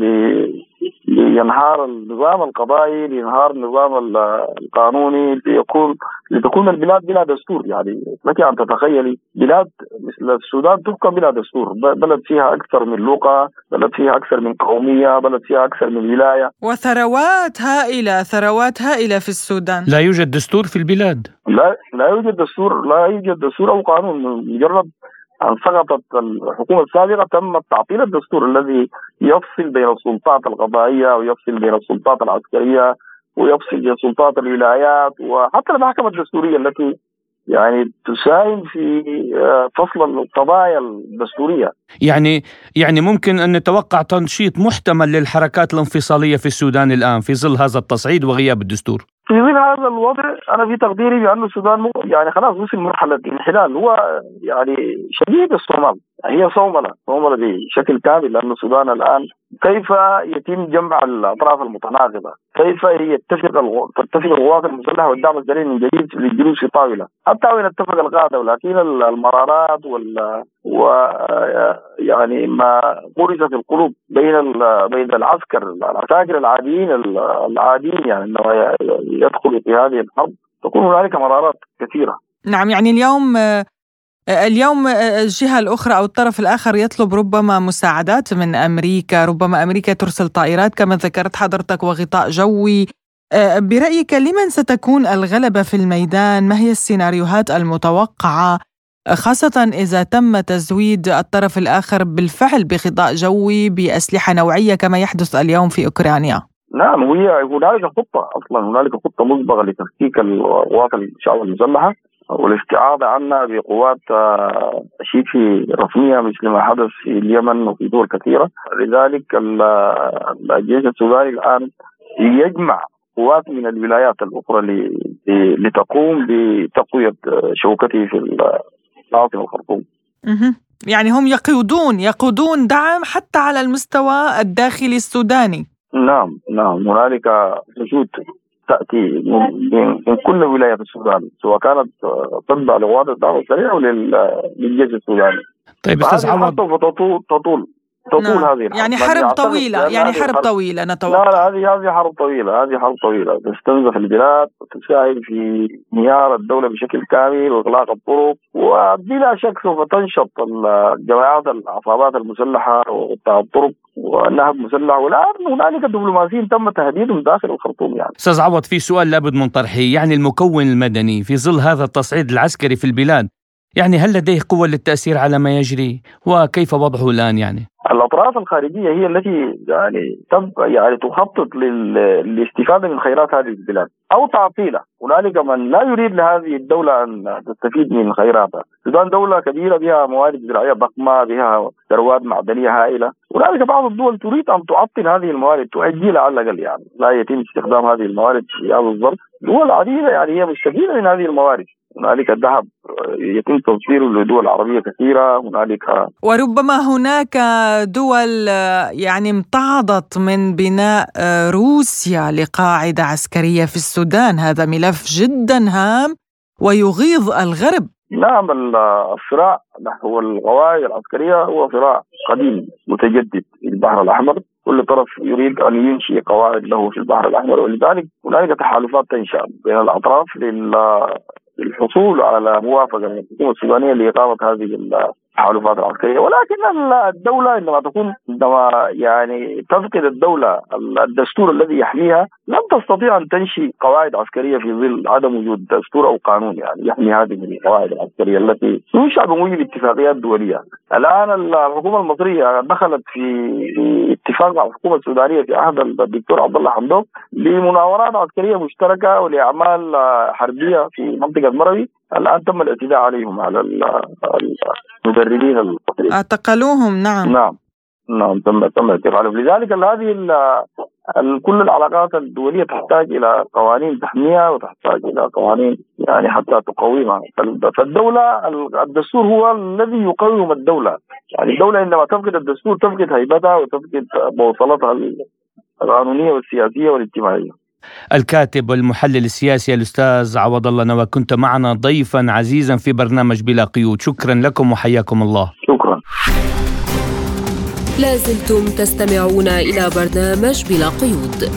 لينهار النظام القضائي لينهار النظام القانوني ليكون لتكون البلاد بلا دستور. يعني لك ان تتخيلي بلاد مثل السودان تحكم بلا دستور. بلد فيها أكثر من لغة بلد فيها أكثر من قومية بلد فيها أكثر من ولاية. وثروات هائلة ثروات هائلة في السودان. لا يوجد دستور في البلاد. لا لا يوجد دستور لا يوجد دستور أو قانون. مجرد أن سقطت الحكومة السابقة تم تعطيل الدستور الذي يفصل بين السلطات القضائية ويفصل بين السلطات العسكرية ويفصل بين سلطات الولايات وحتى المحكمة الدستورية التي يعني تساهم في آه، فصل القضايا الدستورية. يعني يعني ممكن أن نتوقع تنشيط محتمل للحركات الانفصالية في السودان الآن في ظل هذا التصعيد وغياب الدستور. في ظل هذا الوضع أنا في تقديري بأن السودان يعني خلاص وصل مرحلة الانحلال هو يعني شديد بالصومال هي صومله صومله بشكل كامل لأن السودان الآن كيف يتم جمع الأطراف المتناقضه؟ كيف يتفق تتفق القوات المسلحه والدعم السريع من جديد للجلوس في طاوله؟ وان اتفق القاده ولكن المرارات وال و يعني ما غرس في القلوب بين بين العسكر العساكر العاديين العاديين يعني انما يدخلوا في هذه الحرب. تكون هنالك مرارات كثيرة. نعم يعني اليوم اليوم الجهة الأخرى أو الطرف الآخر يطلب ربما مساعدات من أمريكا ربما أمريكا ترسل طائرات كما ذكرت حضرتك وغطاء جوي. برأيك لمن ستكون الغلبة في الميدان؟ ما هي السيناريوهات المتوقعة؟ خاصة إذا تم تزويد الطرف الآخر بالفعل بغطاء جوي بأسلحة نوعية كما يحدث اليوم في أوكرانيا. نعم وهي هنالك خطة أصلا هنالك خطة مسبقة لتفكيك القوات الشعب المسلحة والاستعاضة عنها بقوات آه، شبه رسمية مثل ما حدث في اليمن وفي دول كثيرة. لذلك الجيش السوداني الآن يجمع قوات من الولايات الأخرى لتقوم بتقوية شوكته في العاصمة الخرطوم يعني هم يقودون يقودون دعم حتى على المستوى الداخلي السوداني. نعم نعم. هنالك جهود تأتي من كل ولاية في السودان سواء كانت تتبع لقوات الدعم السريع أو للجيش السوداني. طيب أستاذ عوض. تطول. تطول نعم. هذه الحرب. يعني حرب طويلة. يعني حرب طويلة نتوقع لا لا هذه هذه حرب طويلة هذه حرب طويلة. تستنزف البلاد وتساهم في انهيار الدولة بشكل كامل وإغلاق الطرق وبلا شك سوف تنشط الجماعات العصابات المسلحة وقطاع الطرق والنهب مسلح والآن هنالك دبلوماسيين تم تهديدهم داخل الخرطوم يعني. أستاذ عوض في سؤال لابد من طرحه يعني المكون المدني في ظل هذا التصعيد العسكري في البلاد يعني هل لديه قوة للتأثير على ما يجري؟ وكيف وضعه الآن يعني؟ الأطراف الخارجية هي التي يعني تبقى يعني تخطط للاستفاده من خيرات هذه البلاد أو تعطيلها، هنالك من لا يريد لهذه الدولة أن تستفيد من خيراتها، السودان دولة كبيرة بها موارد زراعيه ضخمة، بها ثروات معدنية هائلة، هنالك بعض الدول تريد أن تعطل هذه الموارد تؤجلها على الأقل يعني، لا يتم استخدام هذه الموارد في هذا الظرف، دول عديدة يعني هي مستفيدة من هذه الموارد. هنالك الذهب يتم تصديره لدول عربية كثيرة هنالك وربما هناك دول يعني امتعضت من بناء روسيا لقاعدة عسكرية في السودان. هذا ملف جدا هام ويغيظ الغرب. نعم الصراع نحو القواعد العسكرية هو صراع قديم متجدد في البحر الأحمر. كل طرف يريد أن ينشئ قواعد له في البحر الأحمر ولذلك هنالك تحالفات تنشأ بين الأطراف للحصول على موافقة من الحكومة السودانية لإقامة هذه التحالفات العسكرية. ولكن الدولة عندما تكون عندما يعني تفقد الدولة الدستور الذي يحميها لم تستطيع أن تنشئ قواعد عسكرية في ظل عدم وجود دستور أو قانون يعني يحمي هذه القواعد العسكرية التي تنشأ بموجب اتفاقيات دولية. الآن الحكومة المصرية دخلت في اتفاق مع الحكومة السودانية في عهد الدكتور عبد الله حمدوك لمناورات عسكرية مشتركة ولأعمال حربية في منطقة مروي الآن تم الاعتداء عليهم على المدربين المصريين. أعتقلوهم نعم. نعم. نعم تم تم اعتقالهم لذلك هذه كل العلاقات الدولية تحتاج إلى قوانين تحميها وتحتاج إلى قوانين يعني حتى تقومها فالدولة الدستور هو الذي يقوم الدولة. يعني الدولة عندما تفقد الدستور تفقد هيبتها وتفقد بوصلتها القانونية والسياسية والاجتماعية. الكاتب والمحلل السياسي الأستاذ عوض الله نوى كنت معنا ضيفا عزيزا في برنامج بلا قيود. شكرا لكم وحياكم الله. شكرا. لازلتم تستمعون إلى برنامج بلا قيود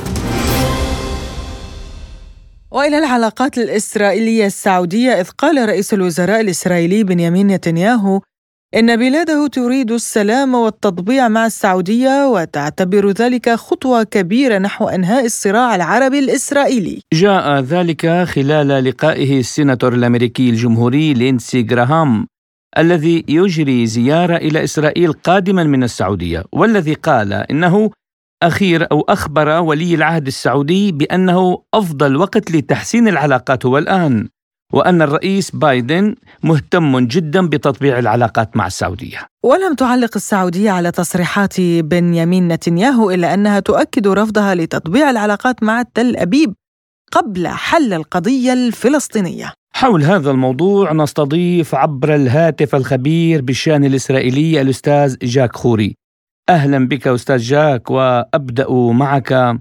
وإلى العلاقات الإسرائيلية السعودية إذ قال رئيس الوزراء الإسرائيلي بنيامين نتنياهو إن بلاده تريد السلام والتطبيع مع السعودية وتعتبر ذلك خطوة كبيرة نحو إنهاء الصراع العربي الإسرائيلي. جاء ذلك خلال لقائه السيناتور الأمريكي الجمهوري لينسي جراهام الذي يجري زيارة إلى إسرائيل قادما من السعودية والذي قال إنه أخير أو أخبر ولي العهد السعودي بأنه أفضل وقت لتحسين العلاقات هو الآن وأن الرئيس بايدن مهتم جدا بتطبيع العلاقات مع السعودية. ولم تعلق السعودية على تصريحات بنيامين نتنياهو إلا أنها تؤكد رفضها لتطبيع العلاقات مع تل أبيب قبل حل القضية الفلسطينية. حول هذا الموضوع نستضيف عبر الهاتف الخبير بالشأن الإسرائيلي الأستاذ جاك خوري أهلا بك أستاذ جاك وأبدأ معك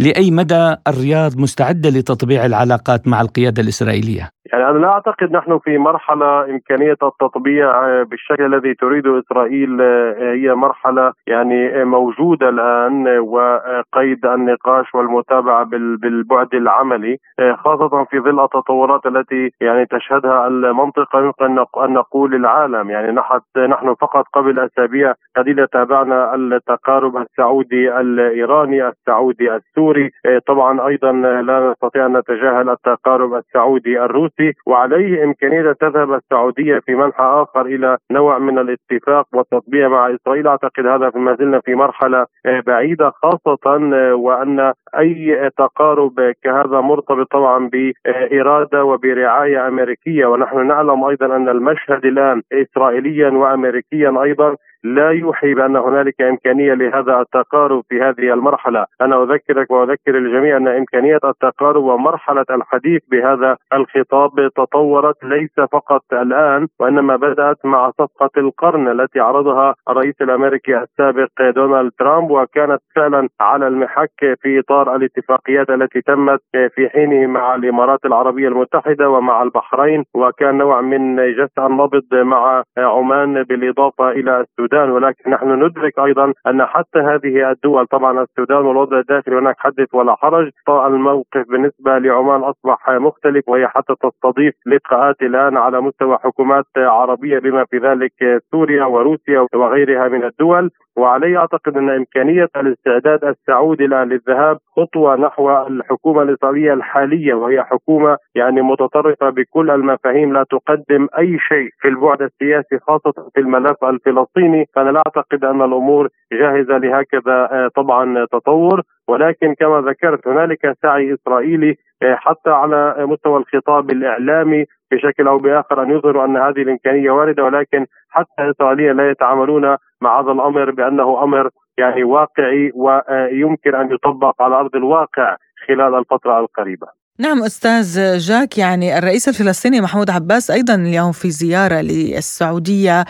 لأي مدى الرياض مستعدة لتطبيع العلاقات مع القيادة الإسرائيلية؟ يعني أنا لا أعتقد نحن في مرحلة إمكانية التطبيع بالشكل الذي تريده إسرائيل هي مرحلة يعني موجودة الآن وقيد النقاش والمتابعة بالبعد العملي خاصة في ظل التطورات التي يعني تشهدها المنطقة يمكن أن نقول العالم. يعني نحن فقط قبل أسابيع قليلة تابعنا التقارب السعودي الإيراني السعودي السوري طبعا أيضا لا نستطيع أن نتجاهل التقارب السعودي الروسي. السعودي وعليه إمكانية تذهب السعودية في منحى آخر إلى نوع من الاتفاق والتطبيع مع إسرائيل. أعتقد هذا ما زلنا في مرحلة آه، بعيدة خاصة آه، وأن أي تقارب كهذا مرتبط طبعا بإرادة وبرعاية أمريكية. ونحن نعلم أيضا أن المشهد الآن إسرائيليا وأمريكيا أيضا لا يوحي بأن هنالك إمكانية لهذا التقارب في هذه المرحلة، أنا أذكرك وأذكر الجميع أن إمكانية التقارب ومرحلة الحديث بهذا الخطاب تطورت ليس فقط الآن وإنما بدأت مع صفقة القرن التي عرضها الرئيس الأمريكي السابق دونالد ترامب وكانت فعلا على المحك في إطار الاتفاقيات التي تمت في حينه مع الإمارات العربية المتحدة ومع البحرين وكان نوع من جس النبض مع عمان بالإضافة إلى السودان. السودان ولكن نحن ندرك أيضا أن حتى هذه الدول طبعا السودان والوضع الداخلي هناك حدث ولا حرج. الموقف بالنسبة لعمان أصبح مختلف وهي حتى تستضيف لقاءات الآن على مستوى حكومات عربية بما في ذلك سوريا وروسيا وغيرها من الدول. وعلي أعتقد أن إمكانية الاستعداد السعودي للذهاب خطوة نحو الحكومة الإسرائيلية الحالية وهي حكومة يعني متطرفة بكل المفاهيم لا تقدم أي شيء في البعد السياسي خاصة في الملف الفلسطيني. فانا لا اعتقد أن الأمور جاهزة لهكذا آه، طبعا تطور ولكن كما ذكرت هنالك سعي إسرائيلي آه، حتى على مستوى الخطاب الإعلامي بشكل أو بآخر أن يظهروا أن هذه الإمكانية واردة ولكن حتى اسرائيليا لا يتعاملون مع هذا الأمر بأنه أمر يعني واقعي ويمكن أن يطبق على أرض الواقع خلال الفترة القريبة. نعم أستاذ جاك يعني الرئيس الفلسطيني محمود عباس أيضا اليوم في زيارة للسعودية.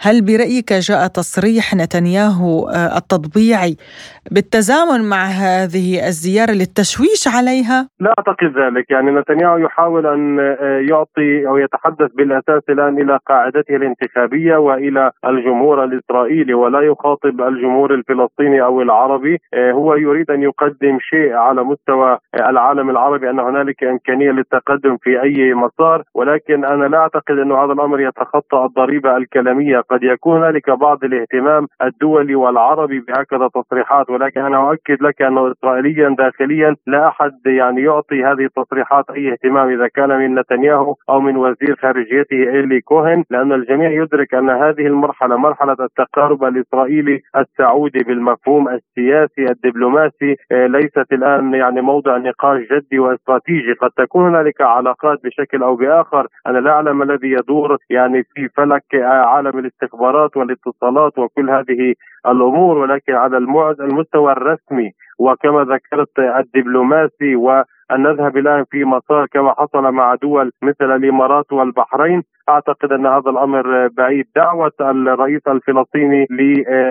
هل برأيك جاء تصريح نتنياهو آه، التطبيعي بالتزامن مع هذه الزيارة للتشويش عليها؟ لا أعتقد ذلك، يعني نتنياهو يحاول أن آه، يعطي أو يتحدث بالأساس الآن إلى قاعدته الانتخابية وإلى الجمهور الإسرائيلي ولا يخاطب الجمهور الفلسطيني أو العربي، آه، هو يريد أن يقدم شيء على مستوى العالم العربي أنه هنالك إمكانية للتقدم في أي مسار ولكن أنا لا أعتقد انه هذا الأمر يتخطى الضريبة الكلامية. قد يكون هنالك بعض الاهتمام الدولي والعربي بهكذا تصريحات ولكن أنا أؤكد لك انه اسرائيليا داخليا لا أحد يعني يعطي هذه التصريحات أي اهتمام إذا كان من نتنياهو أو من وزير خارجيته إيلي كوهن لأن الجميع يدرك أن هذه المرحلة مرحلة التقارب الإسرائيلي السعودي بالمفهوم السياسي الدبلوماسي. آه، ليست الآن يعني موضع نقاش جدي واستراتيجي استراتيجي قد تكون هنالك علاقات بشكل أو بآخر. أنا لا أعلم الذي يدور يعني في فلك عالم الاستخبارات والاتصالات وكل هذه الأمور ولكن على المستوى الرسمي وكما ذكرت الدبلوماسي و أن نذهب الآن في مسار كما حصل مع دول مثل الإمارات والبحرين. أعتقد أن هذا الأمر بعيد. دعوة الرئيس الفلسطيني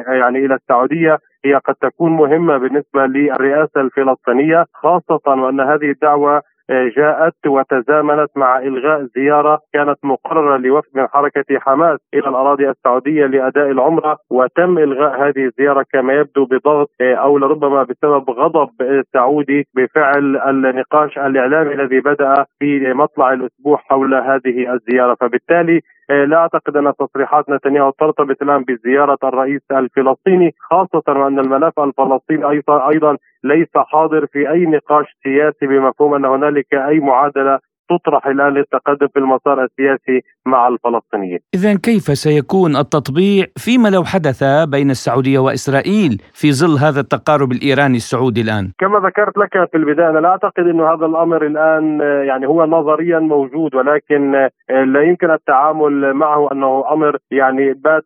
يعني إلى السعودية هي قد تكون مهمة بالنسبة للرئاسة الفلسطينية خاصة وأن هذه الدعوة جاءت وتزامنت مع إلغاء زيارة كانت مقررة لوفد من حركة حماس إلى الأراضي السعودية لأداء العمرة وتم إلغاء هذه الزيارة كما يبدو بضغط أو لربما بسبب غضب سعودي بفعل النقاش الإعلامي الذي بدأ في مطلع الأسبوع حول هذه الزيارة. فبالتالي آه، لا أعتقد أن تصريحات نتنياهو ترتبط الآن بزيارة الرئيس الفلسطيني خاصة وان الملف الفلسطيني أيضا ليس حاضر في أي نقاش سياسي بمفهوم أن هنالك أي معادلة تطرح الان للتقدم في المسار السياسي مع الفلسطينيين. اذا كيف سيكون التطبيع فيما لو حدث بين السعودية وإسرائيل في ظل هذا التقارب الإيراني السعودي الآن؟ كما ذكرت لك في البداية أنا لا أعتقد إنه هذا الأمر الآن يعني هو نظريا موجود ولكن لا يمكن التعامل معه أنه أمر يعني بات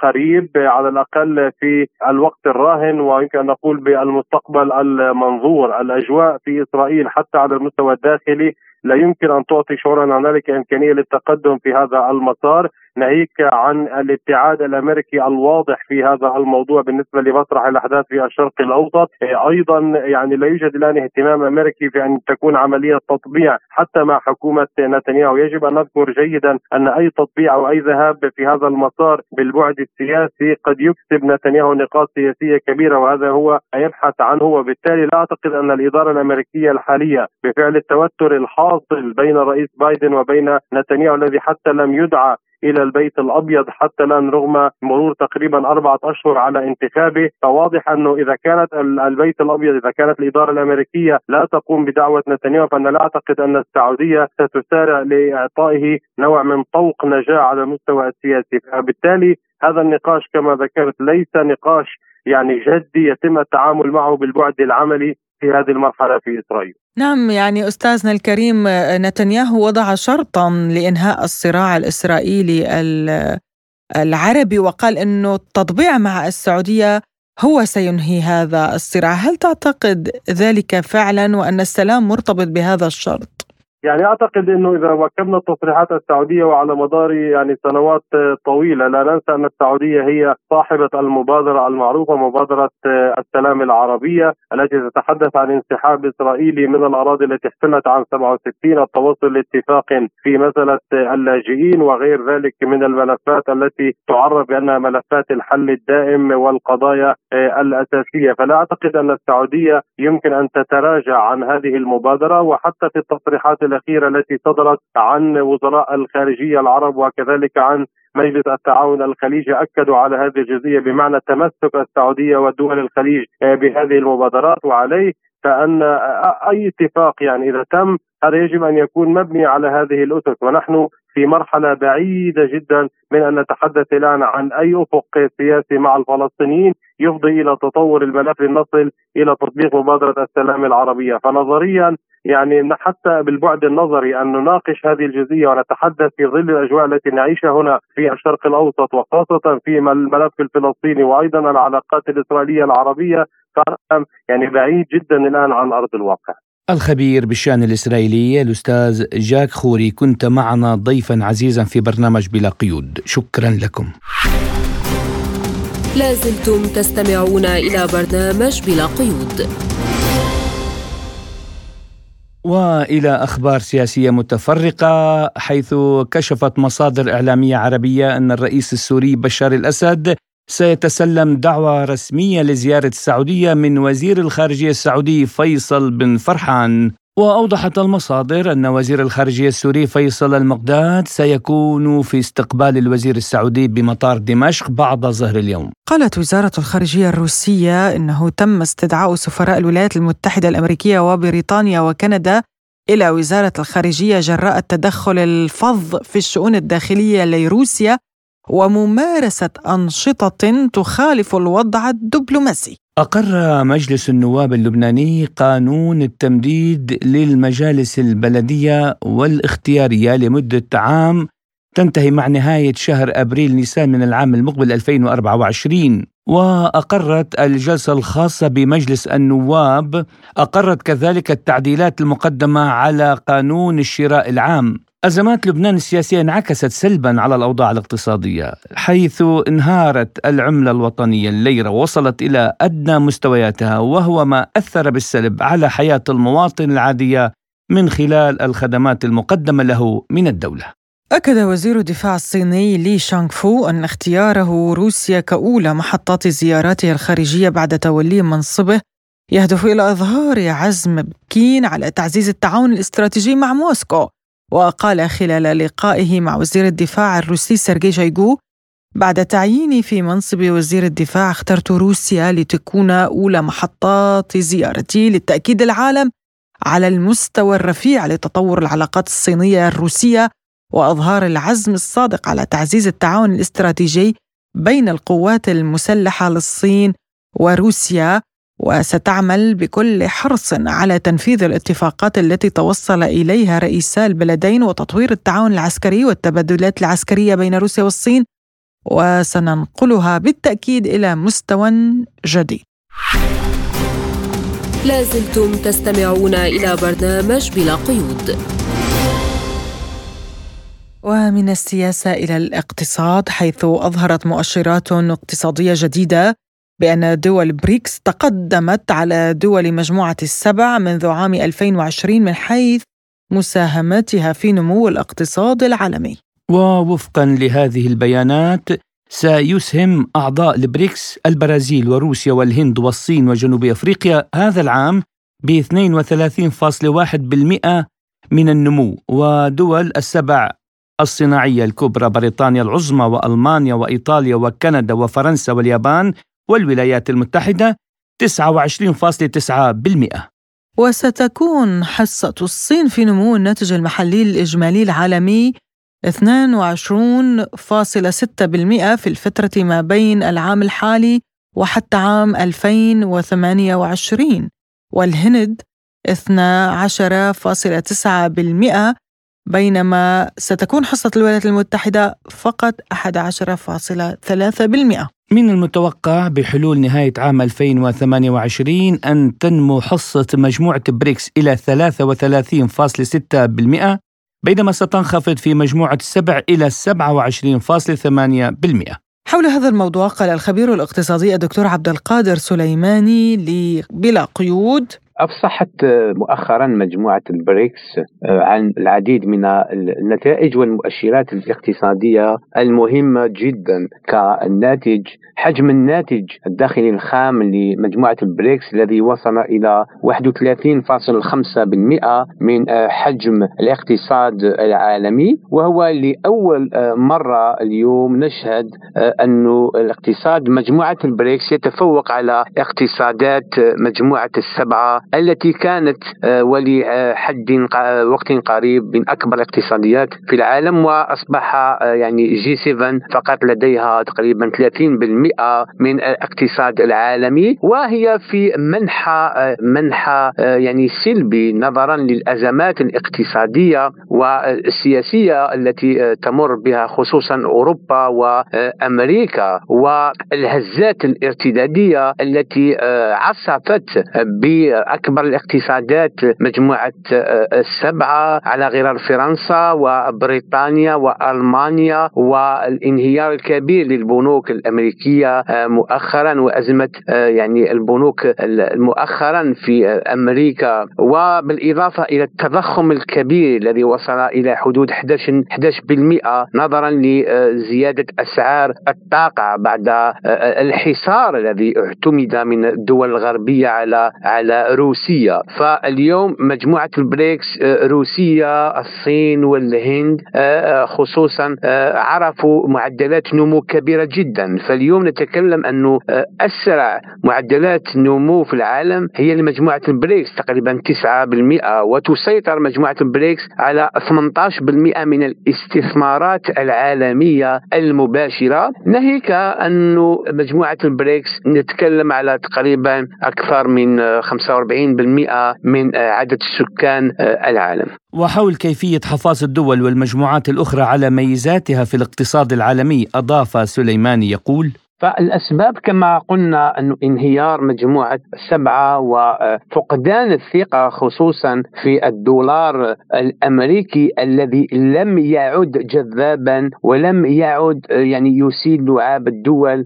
قريب على الأقل في الوقت الراهن ويمكن أن نقول بالمستقبل المنظور الأجواء في إسرائيل حتى على المستوى الداخلي لا يمكن أن تعطي شعورا هنالك امكانيه للتقدم في هذا المسار. ناهيك عن الابتعاد الأمريكي الواضح في هذا الموضوع بالنسبة لمسرح الأحداث في الشرق الأوسط، أيضا يعني لا يوجد الآن اهتمام أمريكي في أن تكون عملية تطبيع حتى مع حكومة نتنياهو، يجب أن نذكر جيدا أن أي تطبيع أو أي ذهاب في هذا المسار بالبعد السياسي قد يكسب نتنياهو نقاط سياسية كبيرة وهذا هو يبحث عنه. وبالتالي لا أعتقد أن الإدارة الأمريكية الحالية بفعل التوتر الحاصل بين الرئيس بايدن وبين نتنياهو الذي حتى لم يدعى إلى البيت الأبيض حتى الان رغم مرور تقريبا أربعة أشهر على انتخابه. فواضح أنه إذا كانت البيت الأبيض إذا كانت الإدارة الأمريكية لا تقوم بدعوة نتنياهو فأنا لا أعتقد أن السعودية ستسارع لإعطائه نوع من طوق نجاه على المستوى السياسي. فبالتالي هذا النقاش كما ذكرت ليس نقاش يعني جدي يتم التعامل معه بالبعد العملي. في هذه المرحلة في إسرائيل. نعم يعني أستاذنا الكريم نتنياهو وضع شرطا لإنهاء الصراع الإسرائيلي العربي وقال إنه التطبيع مع السعودية هو سينهي هذا الصراع، هل تعتقد ذلك فعلا وأن السلام مرتبط بهذا الشرط؟ يعني أعتقد إنه إذا واكبنا التصريحات السعودية وعلى مدار يعني سنوات طويلة لا ننسى أن السعودية هي صاحبة المبادرة المعروفة مبادرة السلام العربية التي تتحدث عن انسحاب إسرائيلي من الأراضي التي احتلت عام 67 التوصل لاتفاق في مساله اللاجئين وغير ذلك من الملفات التي تعرف بأنها ملفات الحل الدائم والقضايا الأساسية. فلا أعتقد أن السعودية يمكن أن تتراجع عن هذه المبادرة وحتى في التصريحات الأخيرة التي صدرت عن وزراء الخارجية العرب وكذلك عن مجلس التعاون الخليجي أكدوا على هذه الجزئية بمعنى تمسك السعوديه ودول الخليج بهذه المبادرات. وعليه فأن أي اتفاق يعني إذا تم هذا يجب أن يكون مبني على هذه الأسس. ونحن في مرحلة بعيدة جدا من أن نتحدث الآن عن أي أفق سياسي مع الفلسطينيين يفضي إلى تطور الملف لنصل إلى تطبيق مبادرة السلام العربية، فنظريا يعني حتى بالبعد النظري أن نناقش هذه الجزئية ونتحدث في ظل الأجواء التي نعيشها هنا في الشرق الأوسط وخاصة في الملف الفلسطيني وأيضا العلاقات الإسرائيلية العربية يعني بعيد جدا الآن عن أرض الواقع. الخبير بالشأن الإسرائيلي الأستاذ جاك خوري كنت معنا ضيفا عزيزا في برنامج بلا قيود. شكرا لكم. لازلتم تستمعون إلى برنامج بلا قيود. وإلى أخبار سياسية متفرقة حيث كشفت مصادر إعلامية عربية أن الرئيس السوري بشار الأسد سيتسلم دعوة رسمية لزيارة السعودية من وزير الخارجية السعودي فيصل بن فرحان. وأوضحت المصادر أن وزير الخارجية السوري فيصل المقداد سيكون في استقبال الوزير السعودي بمطار دمشق بعد ظهر اليوم قالت وزارة الخارجية الروسية أنه تم استدعاء سفراء الولايات المتحدة الأمريكية وبريطانيا وكندا إلى وزارة الخارجية جراء التدخل الفظ في الشؤون الداخلية لروسيا وممارسة أنشطة تخالف الوضع الدبلوماسي. أقر مجلس النواب اللبناني قانون التمديد للمجالس البلدية والاختيارية لمدة عام تنتهي مع نهاية شهر أبريل نيسان من العام المقبل 2024 وأقرت الجلسة الخاصة بمجلس النواب أقرت كذلك التعديلات المقدمة على قانون الشراء العام. أزمات لبنان السياسية انعكست سلبا على الأوضاع الاقتصادية حيث انهارت العملة الوطنية الليرة وصلت إلى أدنى مستوياتها وهو ما أثر بالسلب على حياة المواطن العادية من خلال الخدمات المقدمة له من الدولة. أكد وزير الدفاع الصيني لي شانغ فو أن اختياره روسيا كأولى محطات زياراته الخارجية بعد توليه منصبه يهدف إلى إظهار عزم بكين على تعزيز التعاون الاستراتيجي مع موسكو. وقال خلال لقائه مع وزير الدفاع الروسي سيرجي شايغو بعد تعييني في منصب وزير الدفاع اخترت روسيا لتكون أولى محطات زيارتي للتأكيد العالم على المستوى الرفيع لتطور العلاقات الصينية الروسية وإظهار العزم الصادق على تعزيز التعاون الاستراتيجي بين القوات المسلحة للصين وروسيا. وستعمل بكل حرص على تنفيذ الاتفاقات التي توصل إليها رئيسا البلدين وتطوير التعاون العسكري والتبادلات العسكرية بين روسيا والصين وسننقلها بالتأكيد إلى مستوى جديد. لازلتم تستمعون إلى برنامج بلا قيود. ومن السياسة إلى الاقتصاد حيث أظهرت مؤشرات اقتصادية جديدة بأن دول بريكس تقدمت على دول مجموعة السبع منذ عام 2020 من حيث مساهمتها في نمو الاقتصاد العالمي. ووفقا لهذه البيانات سيسهم أعضاء البريكس البرازيل وروسيا والهند والصين وجنوب أفريقيا هذا العام ب 32.1% من النمو ودول السبع الصناعية الكبرى بريطانيا العظمى وألمانيا وإيطاليا وكندا وفرنسا واليابان والولايات المتحدة 29.9% وستكون حصة الصين في نمو الناتج المحلي الإجمالي العالمي 22.6% في الفترة ما بين العام الحالي وحتى عام 2028 والهند 12.9% بينما ستكون حصة الولايات المتحدة فقط 11.3% من المتوقع بحلول نهاية عام 2028 أن تنمو حصة مجموعة بريكس إلى 33.6% بينما ستنخفض في مجموعة السبع إلى 27.8% حول هذا الموضوع قال الخبير الاقتصادي الدكتور عبد القادر سليماني بلا قيود أفصحت مؤخرا مجموعة البريكس آه، عن العديد من النتائج والمؤشرات الاقتصادية المهمة جدا كالناتج حجم الناتج الداخلي الخام لمجموعة البريكس الذي وصل إلى 31.5% من آه، حجم الاقتصاد العالمي وهو لأول آه، مرة اليوم نشهد أن الاقتصاد مجموعة البريكس يتفوق على اقتصادات مجموعة السبعة التي كانت آه، ولحد وقت قريب من أكبر الاقتصاديات في العالم وأصبح آه، يعني G7 فقط لديها تقريبا 30% من الاقتصاد العالمي وهي في منحى منحى يعني سلبي نظرا للأزمات الاقتصادية والسياسية التي تمر بها خصوصا أوروبا وأمريكا والهزات الارتدادية التي عصفت أكبر الاقتصادات مجموعة آه، السبعة على غرار فرنسا وبريطانيا وألمانيا والانهيار الكبير للبنوك الأمريكية. آه، مؤخرا وأزمة آه، يعني البنوك مؤخرا في أمريكا وبالإضافة إلى التضخم الكبير الذي وصل إلى حدود 11 11% نظرا لزيادة أسعار الطاقة بعد الحصار الذي اعتمد من الدول الغربية على على روسيا. فاليوم مجموعة البريكس آه، روسيا الصين والهند آه، آه، خصوصا عرفوا معدلات نمو كبيرة جدا. فاليوم نتكلم أنه أسرع معدلات نمو في العالم هي لمجموعة البريكس تقريبا 9% وتسيطر مجموعة البريكس على 18% من الاستثمارات العالمية المباشرة. ناهيك أنه مجموعة البريكس نتكلم على تقريبا أكثر من 45% من عدد سكان العالم. وحول كيفية حفاظ الدول والمجموعات الأخرى على ميزاتها في الاقتصاد العالمي أضاف سليماني يقول فالأسباب كما قلنا أن انهيار مجموعة سبعة وفقدان الثقة خصوصا في الدولار الأمريكي الذي لم يعد جذابا ولم يعد يعني يسيل لعاب الدول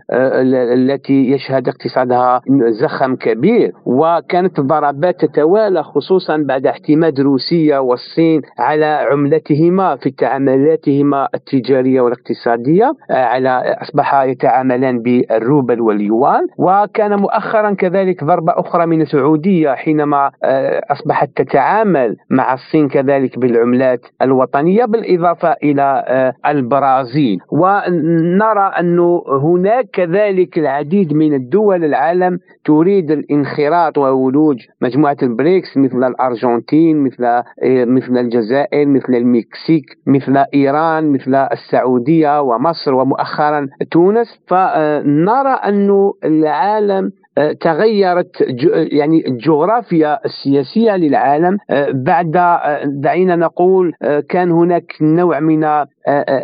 التي يشهد اقتصادها زخم كبير. وكانت الضربات تتوالى خصوصا بعد اعتماد روسيا والصين على عملتهما في تعاملاتهما التجارية والاقتصادية على أصبح يتعاملان بالروبل واليوان وكان مؤخرا كذلك ضربة أخرى من السعودية حينما آه، أصبحت تتعامل مع الصين كذلك بالعملات الوطنية بالإضافة إلى آه، البرازيل. ونرى أنه هناك كذلك العديد من الدول العالم تريد الانخراط وولوج مجموعة البريكس مثل الأرجنتين مثل آه، مثل الجزائر مثل المكسيك مثل إيران مثل السعودية ومصر ومؤخرا تونس. ف نرى أن العالم آه، تغيرت يعني الجغرافيا السياسية للعالم. آه، بعد آه، دعينا نقول كان هناك نوع من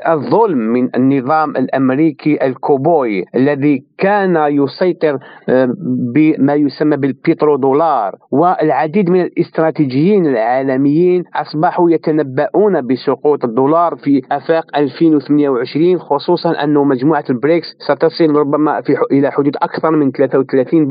الظلم من النظام الأمريكي الكاوبوي الذي كان يسيطر بما يسمى بالبترودولار والعديد من الاستراتيجيين العالميين أصبحوا يتنبؤون بسقوط الدولار في أفاق 2028 خصوصا أنه مجموعة البريكس ستصل ربما في إلى حدود أكثر من 33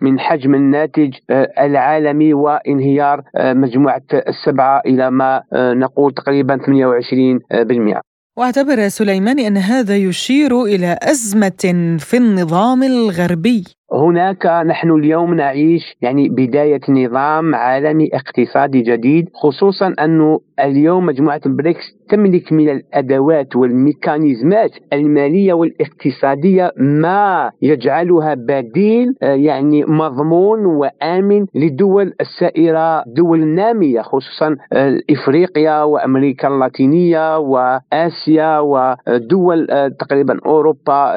من حجم الناتج آه، العالمي وانهيار آه، مجموعة السبعة إلى ما آه، نقول تقريبا 28% واعتبر سليماني أن هذا يشير إلى أزمة في النظام الغربي. هناك نحن اليوم نعيش يعني بداية نظام عالمي اقتصادي جديد خصوصا أنه اليوم مجموعة البريكس تملك من الأدوات والميكانيزمات المالية والاقتصادية ما يجعلها بديل آه، يعني مضمون وآمن لدول السائرة دول النامية خصوصا آه، إفريقيا وأمريكا اللاتينية وآسيا ودول آه، تقريبا أوروبا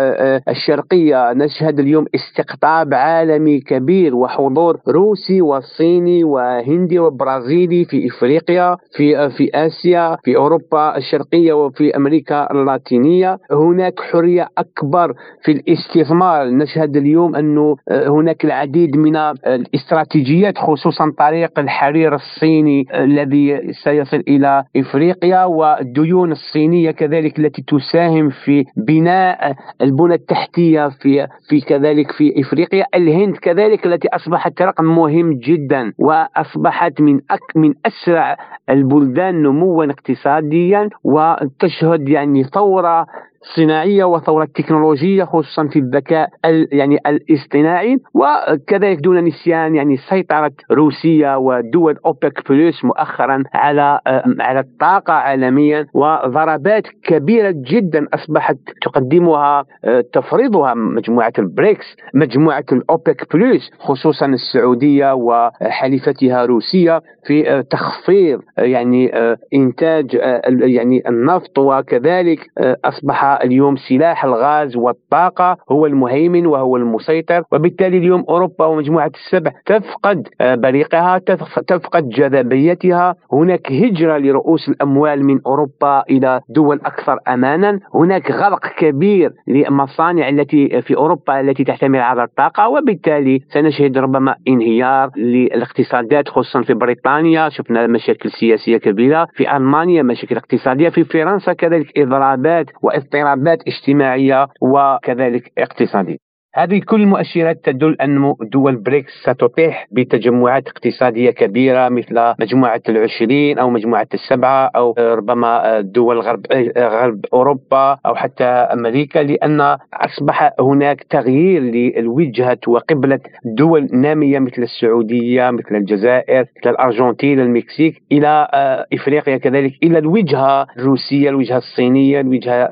الشرقية. نشهد اليوم استقطاب عالمي كبير وحضور روسي وصيني وهندي وبرازيلي في إفريقيا في في آسيا في الشرقية وفي أمريكا اللاتينية. هناك حرية أكبر في الاستثمار. نشهد اليوم أنه هناك العديد من الاستراتيجيات خصوصا طريق الحرير الصيني الذي سيصل إلى إفريقيا والديون الصينية كذلك التي تساهم في بناء البنى التحتية في في كذلك في إفريقيا. الهند كذلك التي أصبحت رقم مهم جدا وأصبحت من أك من أسرع البلدان نموا اقتصاديا. وتشهد يعني ثورة صناعيه وثورة تكنولوجيه خصوصا في الذكاء يعني الاصطناعي وكذلك دون نسيان يعني سيطرة روسيا ودول أوبك بلس مؤخرا على على الطاقة عالميا وضربات كبيرة جدا أصبحت تقدمها تفرضها مجموعة البريكس مجموعة الأوبك plus خصوصا السعودية وحليفتها روسيا في تخفيض يعني إنتاج يعني النفط وكذلك أصبح اليوم سلاح الغاز والطاقة هو المهيمن وهو المسيطر وبالتالي اليوم أوروبا ومجموعة السبع تفقد آه، بريقها تفقد جاذبيتها. هناك هجرة لرؤوس الأموال من أوروبا إلى دول أكثر أمانا. هناك غلق كبير للمصانع التي في أوروبا التي تعتمد على الطاقة وبالتالي سنشهد ربما انهيار للاقتصادات خصوصا في بريطانيا. شفنا مشاكل سياسية كبيرة في ألمانيا مشاكل اقتصادية في فرنسا كذلك إضرابات وإضطرابات اضطرابات اجتماعية وكذلك اقتصادية هذه كل المؤشرات تدل أن دول بريكس ستطيح بتجمعات اقتصادية كبيرة مثل مجموعة العشرين أو مجموعة السبعة أو ربما دول غرب, غرب أوروبا أو حتى أمريكا لأن أصبح هناك تغيير للوجهة وقبلة دول نامية مثل السعودية مثل الجزائر مثل الأرجنتين المكسيك إلى إفريقيا كذلك إلى الوجهة الروسية الوجهة الصينية الوجهة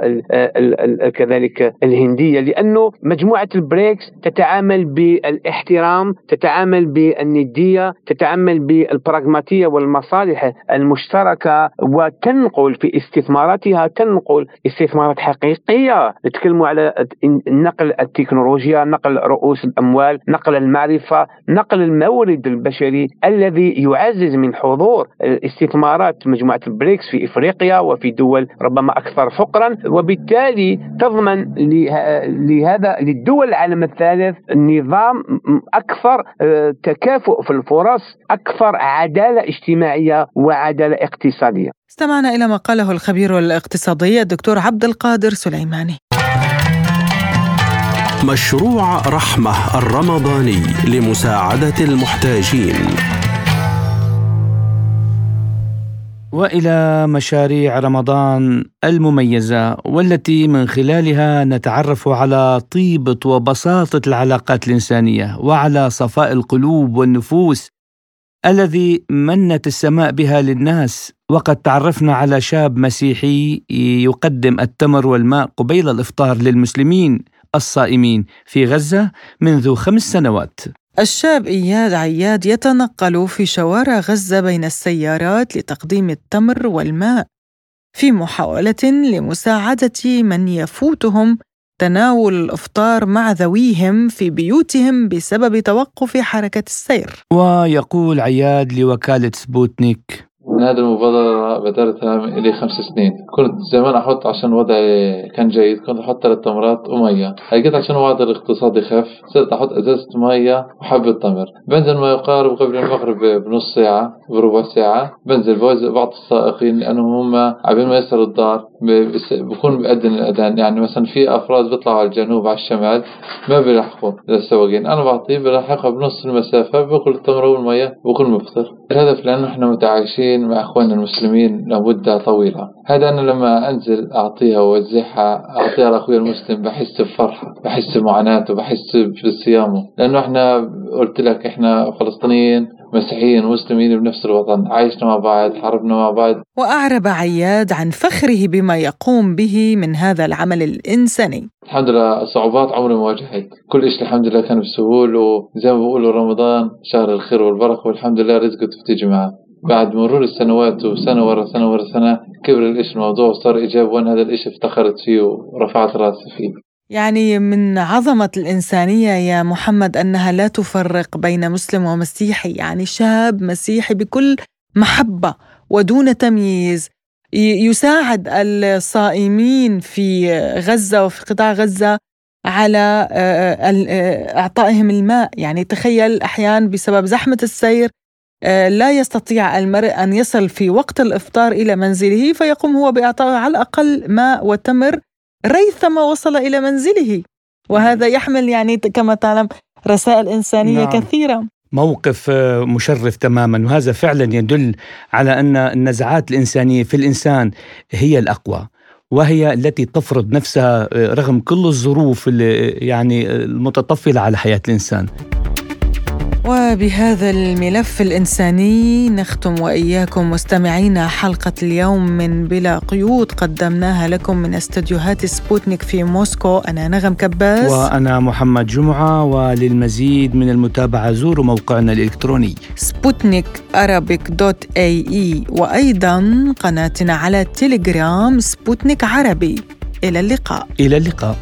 كذلك الهندية لأنه مجموعة بريكس تتعامل بالاحترام تتعامل بالندية تتعامل بالبراغماتية والمصالح المشتركة وتنقل في استثماراتها تنقل استثمارات حقيقية. نتكلم على نقل التكنولوجيا نقل رؤوس الأموال نقل المعرفة نقل المورد البشري الذي يعزز من حضور استثمارات مجموعة البريكس في إفريقيا وفي دول ربما أكثر فقرا وبالتالي تضمن لهذا للدول العالم الثالث نظام أكثر آه، تكافؤ في الفرص أكثر عدالة اجتماعية وعدالة اقتصادية. استمعنا إلى ما قاله الخبير الاقتصادي الدكتور عبد القادر سليماني. مشروع رحمة الرمضاني لمساعدة المحتاجين. وإلى مشاريع رمضان المميزة والتي من خلالها نتعرف على طيبة وبساطة العلاقات الإنسانية وعلى صفاء القلوب والنفوس الذي منت السماء بها للناس. وقد تعرفنا على شاب مسيحي يقدم التمر والماء قبيل الإفطار للمسلمين الصائمين في غزة منذ خمس سنوات. الشاب إياد عياد يتنقل في شوارع غزة بين السيارات لتقديم التمر والماء في محاولة لمساعدة من يفوتهم تناول الأفطار مع ذويهم في بيوتهم بسبب توقف حركة السير. ويقول عياد لوكالة سبوتنيك من هذه المبادرة بدأتها لي خمس سنين. كنت زمان أحط عشان وضعي كان جيد كنت أحط ثلاث تمرات ومية. لقيت عشان وضع الاقتصادي خف صرت أحط أزازة مية وحبة تمر. بنزل ما يقارب قبل المغرب بنص ساعة بربع ساعة. بنزل بوزع بعض السائقين لأنهم هم عبين ما يصلوا الدار. بكون بأذن الأذان. يعني مثلا في أفراد بيطلعوا على الجنوب على الشمال ما بيلحقوا للسواقين أنا بعطيه بلحقها بنص المسافة باكل التمر والمية بكون مفطر. الهدف لأنه إحنا متعايشين مع إخواننا المسلمين لمدة طويلة. هذا أنا لما أنزل أعطيها وأوزعها أعطيها لأخوي المسلم بحس بفرحة بحس بمعاناته بحس بصيامه. لأنه إحنا قلت لك إحنا فلسطينيين مسيحيين ومسلمين بنفس الوطن عايشنا مع بعض حاربنا مع بعض. وأعرب عياد عن فخره بما يقوم به من هذا العمل الإنساني. الحمد لله صعوبات عمري ما واجهت. كل شيء الحمد لله كان بسهول وزي ما بقولوا رمضان شهر الخير والبركة والحمد لله رزقه بتيجي معه بعد مرور السنوات وسنة ورا سنة ورا سنة كبر الإشي الموضوع وصار إيجابي وأنا هذا الإشي افتخرت فيه ورفعت رأسي فيه. يعني من عظمة الإنسانية يا محمد أنها لا تفرق بين مسلم ومسيحي يعني شاب مسيحي بكل محبة ودون تمييز. يساعد الصائمين في غزة وفي قطاع غزة على إعطائهم الماء. يعني تخيل أحيانا بسبب زحمة السير لا يستطيع المرء أن يصل في وقت الإفطار إلى منزله فيقوم هو بإعطائه على الأقل ماء وتمر ريثما وصل إلى منزله. وهذا يحمل يعني كما تعلم رسائل إنسانية نعم. كثيرة. موقف آه، مشرف تماما. وهذا فعلا يدل على أن النزعات الإنسانية في الإنسان هي الأقوى وهي التي تفرض نفسها آه، رغم كل الظروف يعني المتطفلة على حياة الإنسان. وبهذا الملف الإنساني نختم وإياكم مستمعينا حلقة اليوم من بلا قيود قدمناها لكم من استديوهات سبوتنيك في موسكو. أنا نغم كباس. وأنا محمد جمعة وللمزيد من المتابعة زوروا موقعنا الإلكتروني. Sputnik Arabic dot ae وأيضا قناتنا على تيليجرام سبوتنيك عربي. إلى اللقاء. إلى اللقاء.